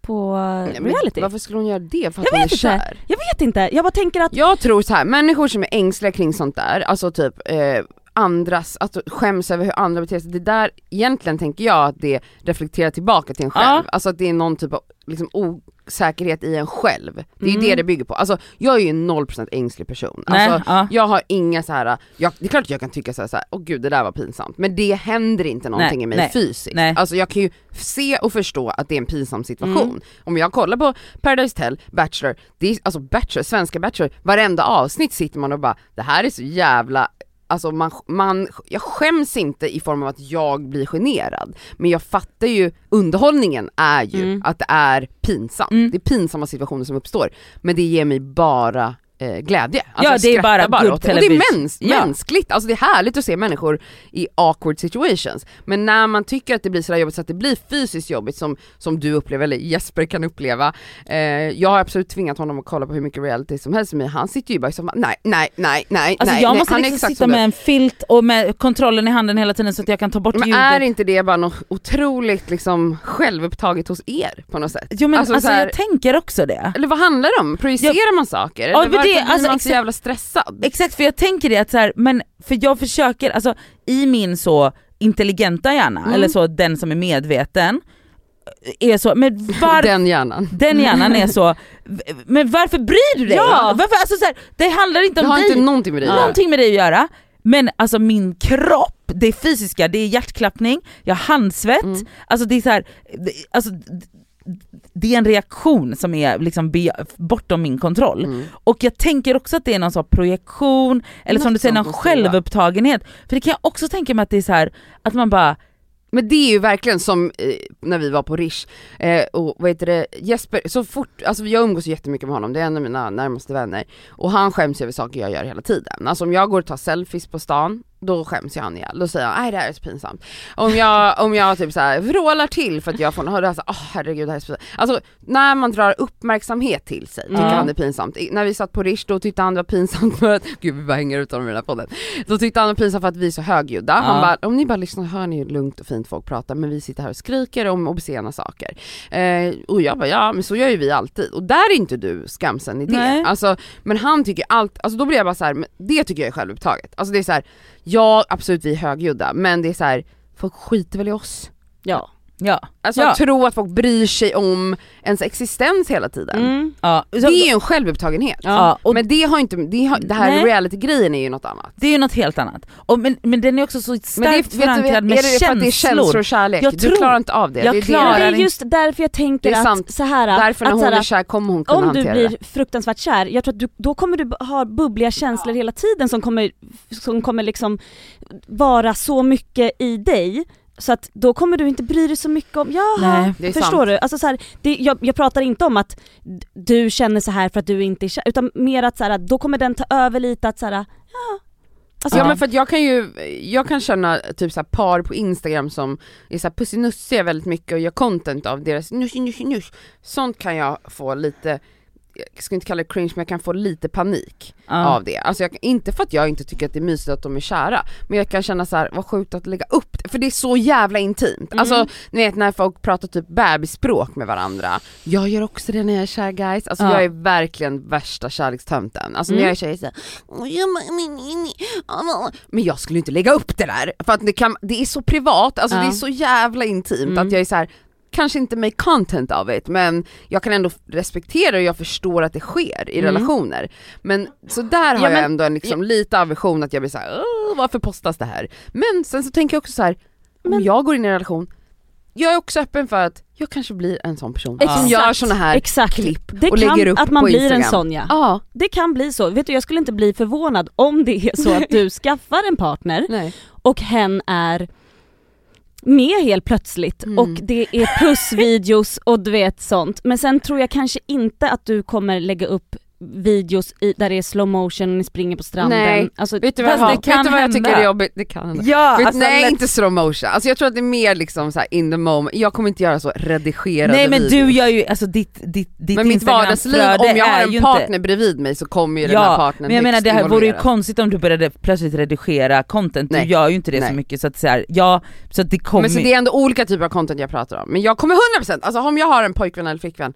Speaker 2: på
Speaker 4: Nej,
Speaker 2: reality.
Speaker 4: Varför skulle hon göra det? För att
Speaker 2: Jag
Speaker 4: hon är
Speaker 2: vet inte.
Speaker 4: kär?
Speaker 2: Jag vet inte, jag bara tänker att
Speaker 4: Jag tror så här, människor som är ängsliga kring sånt där, alltså typ eh, andras, alltså skäms över hur andra beter sig, det där egentligen tänker jag att det reflekterar tillbaka till en själv.
Speaker 3: Ja.
Speaker 4: Alltså att det är någon typ av liksom, osäkerhet i en själv. Det är ju
Speaker 2: Mm.
Speaker 4: det det bygger på. Alltså jag är ju en 0% ängslig person.
Speaker 3: Nej,
Speaker 4: Alltså,
Speaker 3: ja.
Speaker 4: jag har inga så här, jag, det är klart att jag kan tycka så här, så här, åh gud det där var pinsamt, men det händer inte någonting
Speaker 3: Nej,
Speaker 4: i mig
Speaker 3: nej,
Speaker 4: fysiskt.
Speaker 3: nej.
Speaker 4: Alltså jag kan ju se och förstå att det är en pinsam situation.
Speaker 3: Mm.
Speaker 4: Om jag kollar på Paradise Hotel, Bachelor, det är, alltså Bachelor, svenska Bachelor, varenda avsnitt sitter man och bara, det här är så jävla Alltså man, man, jag skäms inte i form av att jag blir generad, men jag fattar ju, underhållningen är ju
Speaker 2: Mm.
Speaker 4: att det är pinsamt.
Speaker 3: Mm.
Speaker 4: Det är pinsamma situationer som uppstår, men det ger mig bara eh, glädje. Alltså
Speaker 3: Ja,
Speaker 4: jag
Speaker 3: det är
Speaker 4: skrattar
Speaker 3: bara good
Speaker 4: det. Och det är
Speaker 3: television.
Speaker 4: mäns,
Speaker 3: Ja.
Speaker 4: mänskligt, alltså det är härligt att se människor i awkward situations. Men när man tycker att det blir sådär jobbigt så att det blir fysiskt jobbigt som, som du upplever, eller Jesper kan uppleva. Eh, jag har absolut tvingat honom att kolla på hur mycket reality som helst med mig, han sitter ju bara soffan, nej, nej, nej, nej,
Speaker 3: Alltså
Speaker 4: nej,
Speaker 3: jag
Speaker 4: nej.
Speaker 3: måste
Speaker 4: han är
Speaker 3: liksom sitta
Speaker 4: som
Speaker 3: med en filt och med kontrollen i handen hela tiden så att jag kan ta bort
Speaker 4: Men
Speaker 3: ljudet.
Speaker 4: är inte det bara något otroligt liksom självupptaget hos er på något sätt?
Speaker 3: Jo men
Speaker 4: Alltså,
Speaker 3: alltså,
Speaker 4: så här-
Speaker 3: jag tänker också det.
Speaker 4: Eller vad handlar det om? Projicerar man saker?
Speaker 3: Ja, men det-
Speaker 4: blir
Speaker 3: alltså,
Speaker 4: man så
Speaker 3: exakt-
Speaker 4: jävla stressad?
Speaker 3: Exakt för jag tänker det att så här, men för jag försöker, alltså i min så intelligenta hjärna,
Speaker 4: Mm.
Speaker 3: eller så den som är medveten, är så, men var, den.
Speaker 4: Den hjärnan.
Speaker 3: hjärnan är så, men varför bryr du dig?
Speaker 2: Ja.
Speaker 3: Varför, alltså så här, det handlar inte
Speaker 4: Det
Speaker 3: om
Speaker 4: har
Speaker 3: dig,
Speaker 4: inte någonting med dig att göra.
Speaker 3: någonting med dig att göra, men alltså min kropp, det är fysiska, det är hjärtklappning, jag har handsvett,
Speaker 4: Mm.
Speaker 3: alltså det är så här, det, alltså, det är en reaktion som är liksom be, bortom min kontroll.
Speaker 4: Mm.
Speaker 3: Och jag tänker också att det är någon sorts projektion, eller som
Speaker 4: Något
Speaker 3: du säger, någon självupptagenhet. För det kan jag också tänka mig att det är så här att man bara,
Speaker 4: Men det är ju verkligen som eh, när vi var på Rish, eh, och vad heter det, Jesper, så fort, alltså jag umgås jättemycket med honom, det är en av mina närmaste vänner, och han skäms över saker jag gör hela tiden. Alltså om jag går och tar selfies på stan, då skäms jag han ihjäl, då säger han nej det här är så pinsamt. Om jag, om jag typ såhär vrålar till för att jag får något, då är jag såhär, åh herregud det här är så pinsamt. Alltså när man drar uppmärksamhet till sig tycker
Speaker 3: Ja.
Speaker 4: han det är pinsamt. I, när vi satt på Rish då tyckte han det var pinsamt för att, gud vi bara hänger ut honom i den här podden. Då tyckte han det var pinsamt för att vi är så högljudda. Han
Speaker 3: Ja.
Speaker 4: bara, om ni bara lyssnar hör ni hur lugnt och fint folk pratar men vi sitter här och skriker om obscena saker. Eh, och jag bara, ja men så gör ju vi alltid. Och där är inte du skamsen i det.
Speaker 3: Nej.
Speaker 4: Alltså, men han tycker allt, alltså då blir jag bara så här, det tycker jag är självupptaget. Alltså det är så här, ja absolut vi är högljudda men det är så här, folk skiter väl i oss.
Speaker 2: Ja
Speaker 3: ja.
Speaker 4: Alltså
Speaker 3: Ja.
Speaker 4: att tro att folk bryr sig om ens existens hela tiden.
Speaker 2: Mm.
Speaker 3: ja. Så,
Speaker 4: Det är ju en självupptagenhet.
Speaker 3: ja. Och
Speaker 4: men det har inte, det, har, det här reality-grejen är ju något annat.
Speaker 3: det är ju något helt annat. Och, men, men den är också så
Speaker 4: Men det
Speaker 3: starkt
Speaker 4: du,
Speaker 3: förankrad med
Speaker 4: är det för att det är känslor och kärlek?
Speaker 3: Jag
Speaker 4: du
Speaker 3: tror-
Speaker 4: klarar inte av det.
Speaker 3: jag
Speaker 4: det är det
Speaker 3: klarar
Speaker 2: det är just därför jag tänker
Speaker 4: Det är sant.
Speaker 2: att så här,
Speaker 4: Därför när
Speaker 2: att
Speaker 4: hon är kär kommer hon kunna
Speaker 2: om du
Speaker 4: hantera
Speaker 2: blir
Speaker 4: det.
Speaker 2: fruktansvärt kär, jag tror att du, då kommer du ha bubbliga känslor hela tiden som kommer, som kommer liksom vara så mycket i dig så att då kommer du inte bry dig så mycket om, jaha,
Speaker 3: Nej,
Speaker 4: det är
Speaker 2: förstår
Speaker 4: sant.
Speaker 2: du? Alltså så här, det, jag, jag pratar inte om att du känner så här för att du inte är utan mer att så här, då kommer den ta över lite att så här, ja. Alltså,
Speaker 4: Ja
Speaker 3: Ja.
Speaker 4: men för att jag kan ju, jag kan känna typ så här par på instagram som är såhär pussinussiga väldigt mycket och gör content av deras nusch, nusch, nusch. Sånt kan jag få lite, jag ska inte kalla det cringe men jag kan få lite panik
Speaker 3: Ja.
Speaker 4: av det. Alltså jag, inte för att jag inte tycker att det är mysigt att de är kära, men jag kan känna så här: vad sjukt att lägga upp det, för det är så jävla intimt.
Speaker 2: Mm.
Speaker 4: Alltså ni vet när folk pratar typ bebisspråk med varandra, jag gör också det när jag är kär guys, alltså
Speaker 3: Ja.
Speaker 4: jag är verkligen värsta kärlekstönten. Alltså när
Speaker 2: Mm.
Speaker 4: jag är tjej så här, "Åh, jag ma- min- min- min- men jag skulle inte lägga upp det där, för att det, kan, det är så privat, alltså
Speaker 2: Ja.
Speaker 4: det är så jävla intimt
Speaker 2: Mm.
Speaker 4: att jag är så här. Kanske inte make content av det men jag kan ändå respektera och jag förstår att det sker i
Speaker 2: Mm.
Speaker 4: relationer. Men så där har
Speaker 2: Ja, men-
Speaker 4: jag ändå en liksom lite aversion att jag blir såhär, varför postas det här? Men sen så tänker jag också så här: om
Speaker 2: Men-
Speaker 4: jag går in i en relation, jag är också öppen för att jag kanske blir en sån person som
Speaker 2: Exakt.
Speaker 4: gör såna här
Speaker 2: Exakt,
Speaker 4: klipp
Speaker 2: det
Speaker 4: och lägger upp
Speaker 2: att man
Speaker 4: på
Speaker 2: blir
Speaker 4: Instagram.
Speaker 2: en sån ja.
Speaker 4: Ja,
Speaker 2: Det kan bli så. Vet du jag skulle inte bli förvånad om det är så att du [laughs] skaffar en partner
Speaker 4: nej.
Speaker 2: och hen är med helt plötsligt
Speaker 4: Mm.
Speaker 2: och det är pussvideos och du vet sånt. Men sen tror jag kanske inte att du kommer lägga upp videos i, där det är slow motion och ni springer på stranden.
Speaker 4: Nej.
Speaker 2: Alltså,
Speaker 4: Vet du vad, jag,
Speaker 3: det
Speaker 4: vet
Speaker 3: kan
Speaker 4: du vad jag tycker är jobbigt? Det kan hända.
Speaker 3: Ja,
Speaker 4: Vet,
Speaker 3: alltså,
Speaker 4: nej
Speaker 3: lätt-
Speaker 4: inte slow motion, alltså jag tror att det är mer liksom så in the moment, jag kommer inte göra så redigerade
Speaker 3: Nej men
Speaker 4: videos.
Speaker 3: du gör ju, alltså ditt, ditt, ditt
Speaker 4: Men mitt vardagsliv, om jag har en partner
Speaker 3: inte...
Speaker 4: bredvid mig så kommer ju den här
Speaker 3: Ja,
Speaker 4: partnern
Speaker 3: men jag menar det här vore ju konstigt om du började plötsligt redigera content,
Speaker 4: Nej.
Speaker 3: du gör ju inte det
Speaker 4: Nej.
Speaker 3: så mycket så att så här, ja, så att det kommer
Speaker 4: Men så det är ändå olika typer av content jag pratar om. Men jag kommer 100%, alltså om jag har en pojkvän eller flickvän,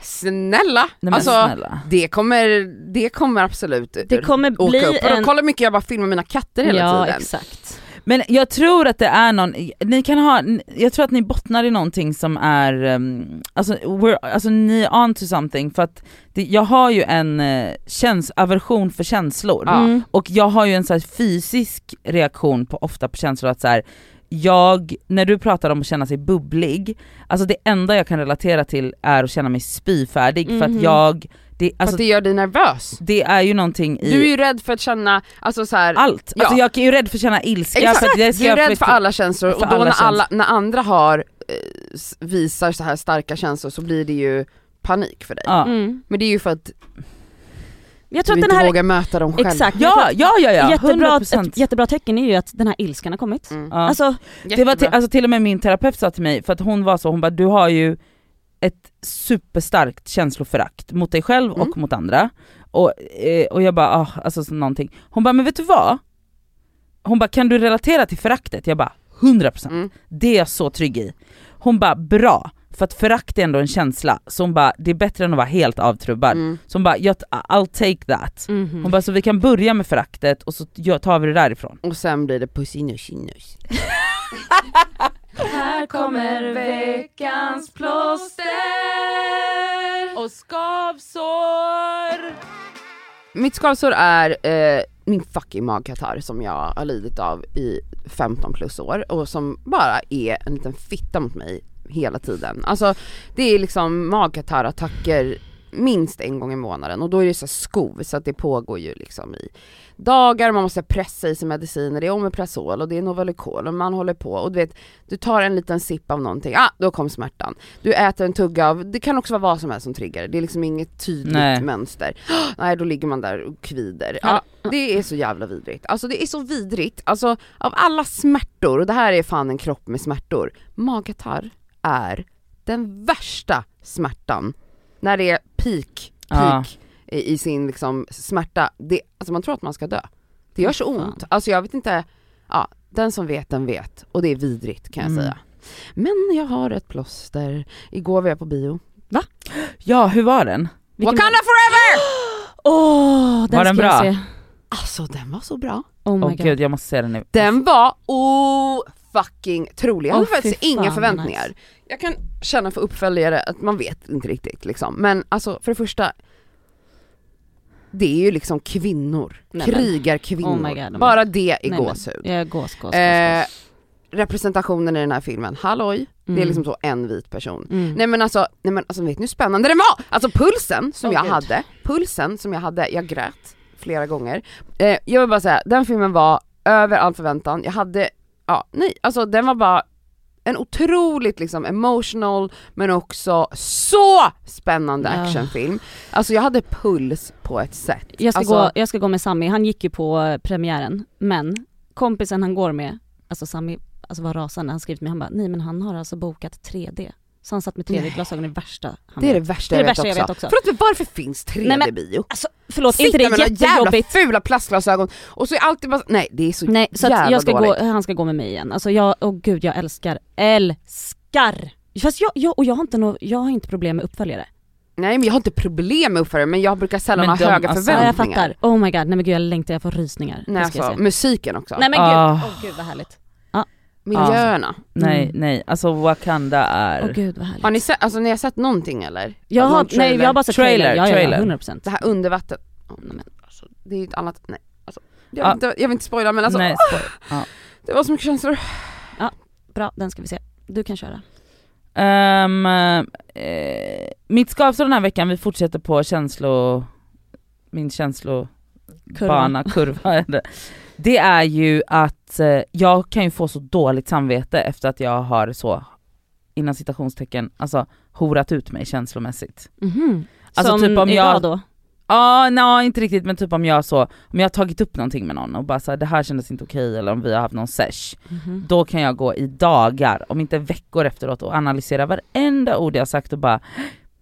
Speaker 4: snälla!
Speaker 3: Nej,
Speaker 4: alltså
Speaker 3: snälla.
Speaker 4: det kommer, det kommer absolut
Speaker 2: Det kommer
Speaker 4: åka
Speaker 2: bli
Speaker 4: upp. Och
Speaker 2: en-
Speaker 4: kolla hur mycket jag bara filmar mina katter hela
Speaker 2: ja
Speaker 4: tiden.
Speaker 2: exakt.
Speaker 3: Men jag tror att det är någon, ni kan ha, jag tror att ni bottnar i någonting som är, um, alltså, we're, alltså ni är on to something för att det, jag har ju en uh, käns aversion för känslor.
Speaker 2: Mm.
Speaker 3: och jag har ju en så här fysisk reaktion på ofta på känslor att så här, jag, när du pratar om att känna sig bubblig, alltså det enda jag kan relatera till är att känna mig spyfärdig för
Speaker 2: Mhm.
Speaker 3: att jag, det,
Speaker 4: För
Speaker 3: alltså,
Speaker 4: att det gör dig nervös.
Speaker 3: det är ju någonting i
Speaker 4: Du är ju rädd för att känna, alltså så här,
Speaker 3: allt.
Speaker 4: Ja.
Speaker 3: Alltså jag är ju rädd för att känna ilska.
Speaker 4: Exakt,
Speaker 3: för att
Speaker 4: du är rädd för alla känslor
Speaker 3: för
Speaker 4: och då
Speaker 3: alla
Speaker 4: när,
Speaker 3: känslor.
Speaker 4: alla, när andra har, eh, visar så här starka känslor så blir det ju panik för dig.
Speaker 3: Ja.
Speaker 2: Mm.
Speaker 4: Men det är ju för att
Speaker 2: Jag tror
Speaker 4: du
Speaker 2: att
Speaker 4: inte
Speaker 2: den här,
Speaker 4: vågar möta dem själv.
Speaker 2: exakt,
Speaker 3: Ja, ja, ja, ja,
Speaker 2: jättebra,
Speaker 3: 100%.
Speaker 2: ett jättebra tecken är ju att den här ilskan har kommit.
Speaker 4: Mm.
Speaker 2: Alltså,
Speaker 3: Det var till, alltså till och med min terapeut sa till mig, för att hon var så, hon bara du har ju ett superstarkt känsloförakt mot dig själv
Speaker 4: Mm.
Speaker 3: och mot andra. Och, eh, och jag bara, ah, alltså så någonting. Hon bara, men vet du vad? Hon bara, kan du relatera till föraktet? Jag bara, 100%.
Speaker 4: Mm.
Speaker 3: Det är jag så trygg i. Hon bara, bra. För att förakt är ändå en känsla, så hon bara, det är bättre än att vara helt avtrubbad.
Speaker 4: Mm.
Speaker 3: Så hon bara, jag, I'll take that.
Speaker 2: mhm.
Speaker 3: Hon bara, så vi kan börja med föraktet och så tar vi det därifrån.
Speaker 4: Och sen blir det pussinussinus. [laughs]
Speaker 2: Här kommer veckans plåster.
Speaker 3: Och skavsår!
Speaker 4: Mitt skavsår är eh, min fucking magkatarr som jag har lidit av i 15 plus år och som bara är en liten fitta mot mig hela tiden. Alltså det är liksom magkatarrattacker minst en gång i månaden och då är det så skov så att det pågår ju liksom i dagar, man måste pressa i sig mediciner, det är Omeprazol och det är Novalucol och man håller på och du vet, du tar en liten sipp av någonting, ah då kom smärtan. Du äter en tugga av, det kan också vara vad som helst som triggar, det är liksom inget tydligt
Speaker 3: Nej.
Speaker 4: mönster. [gasps] Nej då ligger man där och kvider. Ja, det är så jävla vidrigt. Alltså det är så vidrigt, alltså av alla smärtor, och det här är fan en kropp med smärtor, magkatarr är den värsta smärtan. När det är peak,
Speaker 3: Ja.
Speaker 4: peak i, i sin liksom smärta, det, alltså man tror att man ska dö. Det gör så
Speaker 2: fan.
Speaker 4: ont, alltså jag vet inte, ja den som vet den vet och det är vidrigt kan jag
Speaker 3: Mm.
Speaker 4: säga. Men jag har ett plåster, igår var jag på bio.
Speaker 3: Ja, hur var den?
Speaker 2: Vilken-
Speaker 4: Wakanda forever! [gasps]
Speaker 2: Åh, den
Speaker 3: Var den
Speaker 2: ska jag
Speaker 3: bra?
Speaker 2: se.
Speaker 4: Alltså den var så bra.
Speaker 2: Oh my
Speaker 3: Åh
Speaker 2: god.
Speaker 3: gud jag måste se den nu.
Speaker 4: Den var oh fucking trolig. Jag hade
Speaker 2: Åh,
Speaker 4: faktiskt inga förväntningar.
Speaker 2: nice.
Speaker 4: Jag kan känna för uppföljare att man vet inte riktigt liksom. Men alltså för det första, det är ju liksom kvinnor,
Speaker 2: Nej, men.
Speaker 4: krigarkvinnor.
Speaker 2: Oh God, men.
Speaker 4: Bara det är
Speaker 2: Nej, men.
Speaker 4: gåshud.
Speaker 2: Jag är gås, gås, gås,
Speaker 4: Eh, representationen i den här filmen, halloj, det är
Speaker 2: Mm.
Speaker 4: liksom så en vit person.
Speaker 2: Mm.
Speaker 4: Nej men alltså, nej men alltså vet ni hur spännande den var? Alltså pulsen som
Speaker 2: Åh,
Speaker 4: jag
Speaker 2: Gud.
Speaker 4: hade, pulsen som jag hade, jag grät flera gånger. Eh, jag vill bara säga, den filmen var över all förväntan, jag hade, ja nej, alltså den var bara en otroligt liksom emotional men också så spännande actionfilm. Alltså jag hade puls på ett sätt.
Speaker 2: Jag ska,
Speaker 4: alltså,
Speaker 2: gå, jag ska gå med Sami, han gick ju på premiären, men kompisen han går med, alltså Sami alltså var rasande, han skrev till mig, han bara nej men han har alltså bokat 3D. Så han satt med 3D-glasögon i värsta han
Speaker 4: det är det värsta,
Speaker 2: Det är det
Speaker 4: jag,
Speaker 2: värsta
Speaker 4: vet
Speaker 2: jag
Speaker 4: också.
Speaker 2: vet också.
Speaker 4: Förlåt men varför finns 3D-bio?
Speaker 2: Alltså förlåt, är inte
Speaker 4: Sitta
Speaker 2: det jättejobbigt?
Speaker 4: jävla fula plastglasögon och så är alltid bara, nej det är så
Speaker 2: Nej så att
Speaker 4: jävla
Speaker 2: jag ska gå,
Speaker 4: dåligt.
Speaker 2: han ska gå med mig igen. Alltså jag, åh gud jag älskar, älskar! Fast jag, jag, och jag har inte no, jag har inte problem med uppföljare.
Speaker 4: Nej men jag har inte problem med uppföljare men jag brukar sällan
Speaker 3: Men
Speaker 4: ha
Speaker 3: de-
Speaker 4: höga
Speaker 3: alltså-
Speaker 2: Ja jag
Speaker 4: förväntningar.
Speaker 2: fattar, oh my god, nej men gud jag längtar, jag får rysningar.
Speaker 4: Nej
Speaker 2: det
Speaker 4: alltså, musiken också.
Speaker 2: Nej men gud,
Speaker 3: Ah.
Speaker 2: åh gud vad härligt.
Speaker 4: Miljöerna.
Speaker 3: Nej
Speaker 2: Mm.
Speaker 3: nej, alltså Wakanda är...
Speaker 2: Åh gud vad härligt.
Speaker 4: Har ni sett, alltså ni har sett någonting eller?
Speaker 2: jag
Speaker 4: Någon
Speaker 2: har, nej
Speaker 4: trailer?
Speaker 2: jag har bara sett
Speaker 3: Trailer,
Speaker 2: trailer, ja, ja,
Speaker 3: trailer.
Speaker 2: ja 100%.
Speaker 4: Det här undervatten... Oh, nej, men, alltså, det är ju ett annat, nej. Alltså, jag,
Speaker 3: Ja.
Speaker 4: vill inte, jag vill inte spoila men alltså,
Speaker 3: nej, spoil-
Speaker 4: det var så mycket känslor.
Speaker 2: Bra, den ska vi se. Du kan köra.
Speaker 3: Ehm, eh, mitt skavsår den här veckan, vi fortsätter på känslo... Min känslobana, kurva. är det. är ju att eh, jag kan ju få så dåligt samvete efter att jag har så, innan citationstecken, alltså horat ut mig känslomässigt.
Speaker 2: Mhm.
Speaker 3: Alltså
Speaker 2: Som
Speaker 3: typ om
Speaker 2: idag
Speaker 3: jag-
Speaker 2: då?
Speaker 3: Ja, nej inte riktigt men typ om jag så, om jag har tagit upp någonting med någon och bara så här, det här kändes inte okej eller om vi har haft någon sesh,
Speaker 2: Mhm.
Speaker 3: då kan jag gå i dagar, om inte veckor efteråt och analysera varenda ord jag sagt och bara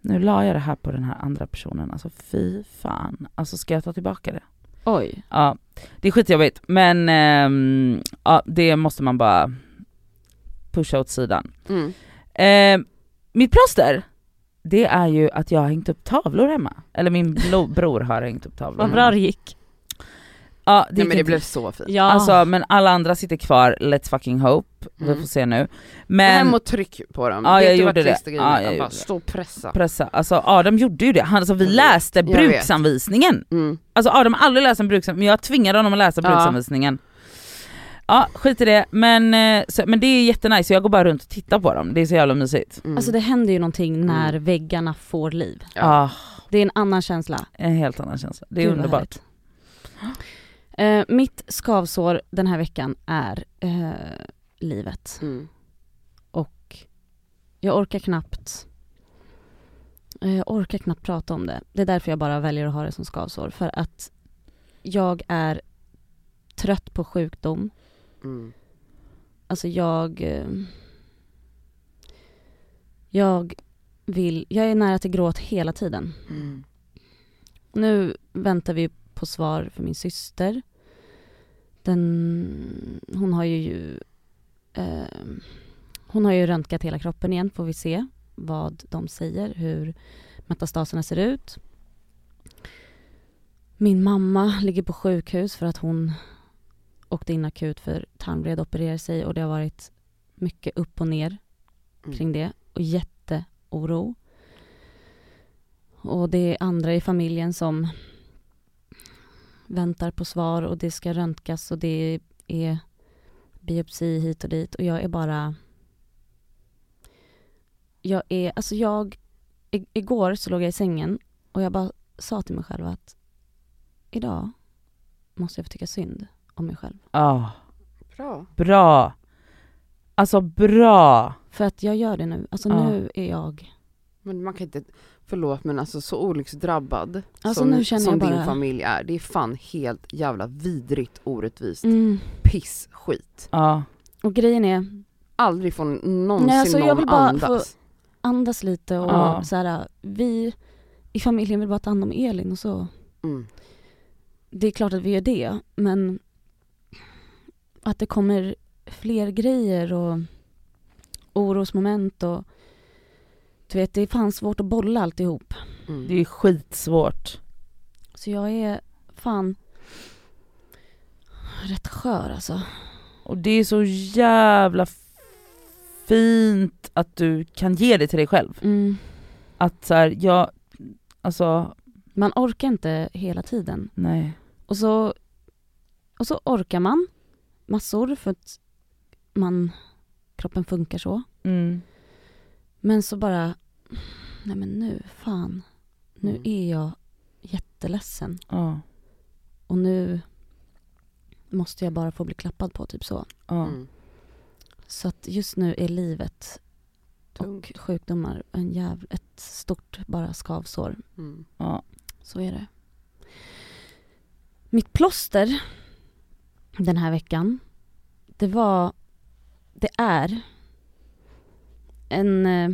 Speaker 3: nu la jag det här på den här andra personen, alltså fy fan, alltså ska jag ta tillbaka det?
Speaker 2: Oj.
Speaker 3: Ja, det är skitjobbigt men ehm, ja, det måste man bara pusha åt sidan.
Speaker 4: Mm.
Speaker 3: Eh, mitt plåster, det är ju att jag har hängt upp tavlor hemma. Eller min bror har hängt upp tavlor
Speaker 2: Vad bra det gick.
Speaker 3: Ja, det
Speaker 4: Nej men det blev så fint.
Speaker 2: Ja.
Speaker 3: Alltså men alla andra sitter kvar, let's fucking hope. Vi
Speaker 4: Mm.
Speaker 3: får se nu.
Speaker 4: Men... Hem och tryck på dem.
Speaker 3: Ja, jag gjorde det. Ja, jag gjorde
Speaker 4: stå och pressa.
Speaker 3: pressa, alltså Adam gjorde ju det. Han, alltså, vi läste
Speaker 4: Jag
Speaker 3: bruksanvisningen.
Speaker 4: Mm.
Speaker 3: Alltså Adam har aldrig läst en bruksanvisning, men jag tvingade honom att läsa
Speaker 4: Ja.
Speaker 3: bruksanvisningen. Ja skit i det, men, eh, så, men det är jättenice, jag går bara runt och tittar på dem, det är så jävla mysigt.
Speaker 4: Mm.
Speaker 2: Alltså det händer ju någonting när väggarna får liv.
Speaker 3: Ja,
Speaker 4: Ja.
Speaker 2: Det är en annan känsla.
Speaker 3: en helt annan känsla. Det är
Speaker 2: Gud,
Speaker 3: underbart.
Speaker 2: Eh, mitt skavsår den här veckan är eh, livet.
Speaker 4: Mm.
Speaker 2: Och jag orkar knappt eh, jag orkar knappt prata om det. Det är därför jag bara väljer att ha det som skavsår. För att jag är trött på sjukdom.
Speaker 4: Mm.
Speaker 2: Alltså jag... eh, Jag vill... Jag är nära till gråt hela tiden.
Speaker 4: Mm.
Speaker 2: Nu väntar vi på svar för min syster. Den, hon har ju eh, hon har ju röntgat hela kroppen igen, får vi se vad de säger, hur metastaserna ser ut. Min mamma ligger på sjukhus för att hon åkte in akut för tarmvred och opererade sig och det har varit mycket upp och ner
Speaker 4: Mm.
Speaker 2: kring det och jätteoro. Och det är andra i familjen som väntar på svar och det ska röntgas och det är biopsi hit och dit och jag är bara jag är, alltså jag igår så låg jag i sängen och jag bara sa till mig själv att idag måste jag få tycka synd om mig själv.
Speaker 3: Ja,
Speaker 4: Bra.
Speaker 3: bra. Alltså bra.
Speaker 2: För att jag gör det nu. Alltså
Speaker 3: Ja.
Speaker 2: nu är jag
Speaker 4: Men man kan inte, förlåt men alltså så olycksdrabbad
Speaker 2: Alltså,
Speaker 4: som,
Speaker 2: nu känner
Speaker 4: som
Speaker 2: jag bara-
Speaker 4: din familj är, det är fan helt jävla vidrigt orättvist.
Speaker 2: mm.
Speaker 4: Piss, skit.
Speaker 3: Ja.
Speaker 2: Och grejen är,
Speaker 4: Aldrig får någonsin
Speaker 2: Nej, alltså, jag
Speaker 4: någon
Speaker 2: vill bara
Speaker 4: andas.
Speaker 2: andas lite och
Speaker 3: Ja.
Speaker 2: så här, vi i familjen vill bara ta hand om Elin och så.
Speaker 4: Mm.
Speaker 2: Det är klart att vi gör det, men att det kommer fler grejer och orosmoment och du vet, det är fan svårt att bolla alltihop.
Speaker 4: Mm.
Speaker 3: Det är skitsvårt.
Speaker 2: Så jag är fan rätt skör alltså.
Speaker 3: Och det är så jävla fint att du kan ge det till dig själv.
Speaker 2: Mm.
Speaker 3: Att så här, jag, alltså
Speaker 2: Man orkar inte hela tiden.
Speaker 3: nej.
Speaker 2: Och så, och så orkar man massor för att man, kroppen funkar så.
Speaker 3: Mm.
Speaker 2: Men så bara, nej men nu, fan. Nu
Speaker 4: Mm.
Speaker 2: är jag jätteledsen.
Speaker 3: Ja.
Speaker 2: Och nu måste jag bara få bli klappad på, typ så.
Speaker 3: Ja.
Speaker 4: Mm.
Speaker 2: Så att just nu är livet
Speaker 4: Tungt.
Speaker 2: och sjukdomar en jäv, ett stort bara skavsår.
Speaker 4: Mm.
Speaker 3: ja.
Speaker 2: Så är det. Mitt plåster den här veckan, det var, det är en, eh,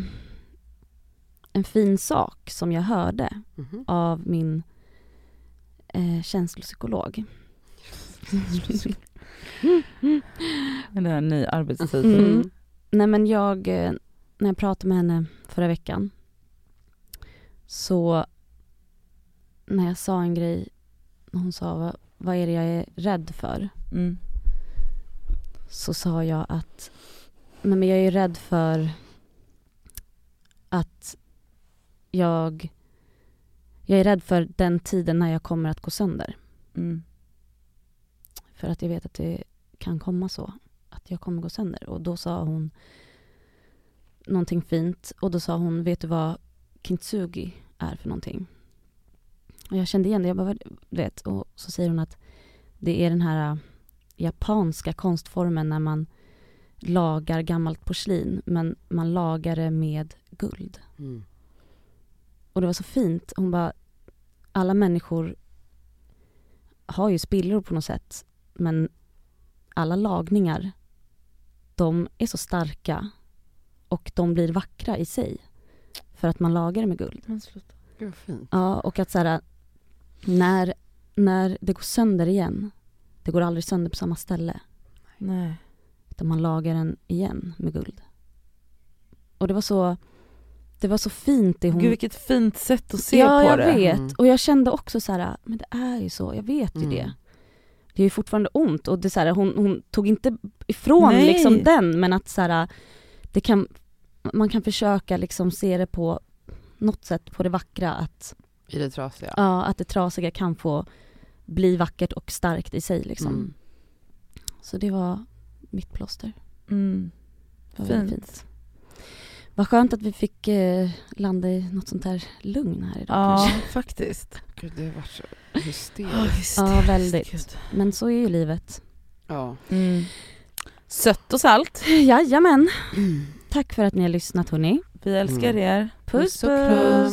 Speaker 2: en fin sak som jag hörde
Speaker 4: Mhm.
Speaker 2: av min eh, känslopsykolog. [laughs]
Speaker 3: Det är en ny arbetstitel.
Speaker 2: Mm. Nej men jag, eh, när jag pratade med henne förra veckan så när jag sa en grej, när hon sa vad, vad är det jag är rädd för?
Speaker 3: Mm.
Speaker 2: Så sa jag att nej men jag är rädd för att jag jag är rädd för den tiden när jag kommer att gå sönder.
Speaker 3: Mm.
Speaker 2: För att jag vet att det kan komma så. Att jag kommer gå sönder. Och då sa hon någonting fint. Och då sa hon, vet du vad kintsugi är för någonting? Och jag kände igen det. Jag bara, "Vad- du vet. Och så säger hon att det är den här äh, japanska konstformen när man lagar gammalt porslin. Men man lagar det med guld.
Speaker 4: Mm.
Speaker 2: Och det var så fint. Hon bara, alla människor har ju spillror på något sätt. Men alla lagningar, de är så starka och de blir vackra i sig. För att man lagar det med guld.
Speaker 3: Men sluta.
Speaker 4: Gud fint.
Speaker 2: Ja, och att så här, när, när det går sönder igen, det går aldrig sönder på samma ställe.
Speaker 3: Nej.
Speaker 2: Utan man lagar den igen med guld. Och det var så, det var så fint det hon...
Speaker 3: Gud vilket fint sätt att se
Speaker 2: ja,
Speaker 3: på
Speaker 2: jag
Speaker 3: det.
Speaker 2: vet.
Speaker 4: Mm.
Speaker 2: Och jag kände också så här, men det är ju så, jag vet ju
Speaker 4: Mm.
Speaker 2: det. det är fortfarande ont och det är så här, hon, hon tog inte ifrån
Speaker 3: Nej.
Speaker 2: liksom den men att så här, det kan, man kan försöka liksom se det på något sätt på det vackra att,
Speaker 4: I det trasiga.
Speaker 2: ja, att det trasiga kan få bli vackert och starkt i sig liksom.
Speaker 4: Mm.
Speaker 2: Så det var mitt plåster.
Speaker 3: Mm.
Speaker 2: Det var väldigt
Speaker 3: Fint.
Speaker 2: fint. Vad skönt att vi fick eh, landa i något sånt här lugn här idag
Speaker 3: Ja,
Speaker 2: kanske. [laughs]
Speaker 3: faktiskt.
Speaker 4: Gud det var så hysteriskt.
Speaker 2: Ja, väldigt.
Speaker 3: Gud.
Speaker 2: Men så är ju livet.
Speaker 4: Ja.
Speaker 3: Mm. Sött och salt.
Speaker 2: Jajamän. Tack för att ni har lyssnat hörni.
Speaker 3: Vi älskar
Speaker 4: Mm.
Speaker 3: er.
Speaker 2: Puss
Speaker 3: och
Speaker 2: puss.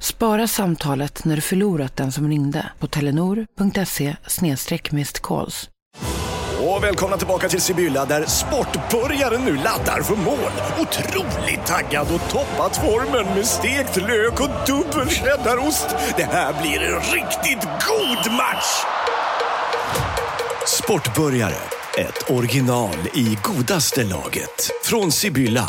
Speaker 6: Spara samtalet när du förlorat den som ringde på telenor.se calls.
Speaker 7: Och välkomna tillbaka till Sibylla där sportbörjaren nu laddar för mål. Otroligt taggad och toppat formen med stekt lök och dubbel cheddarost. Det här blir en riktigt god match! Sportbörjare, ett original i godaste laget. Från Sibylla.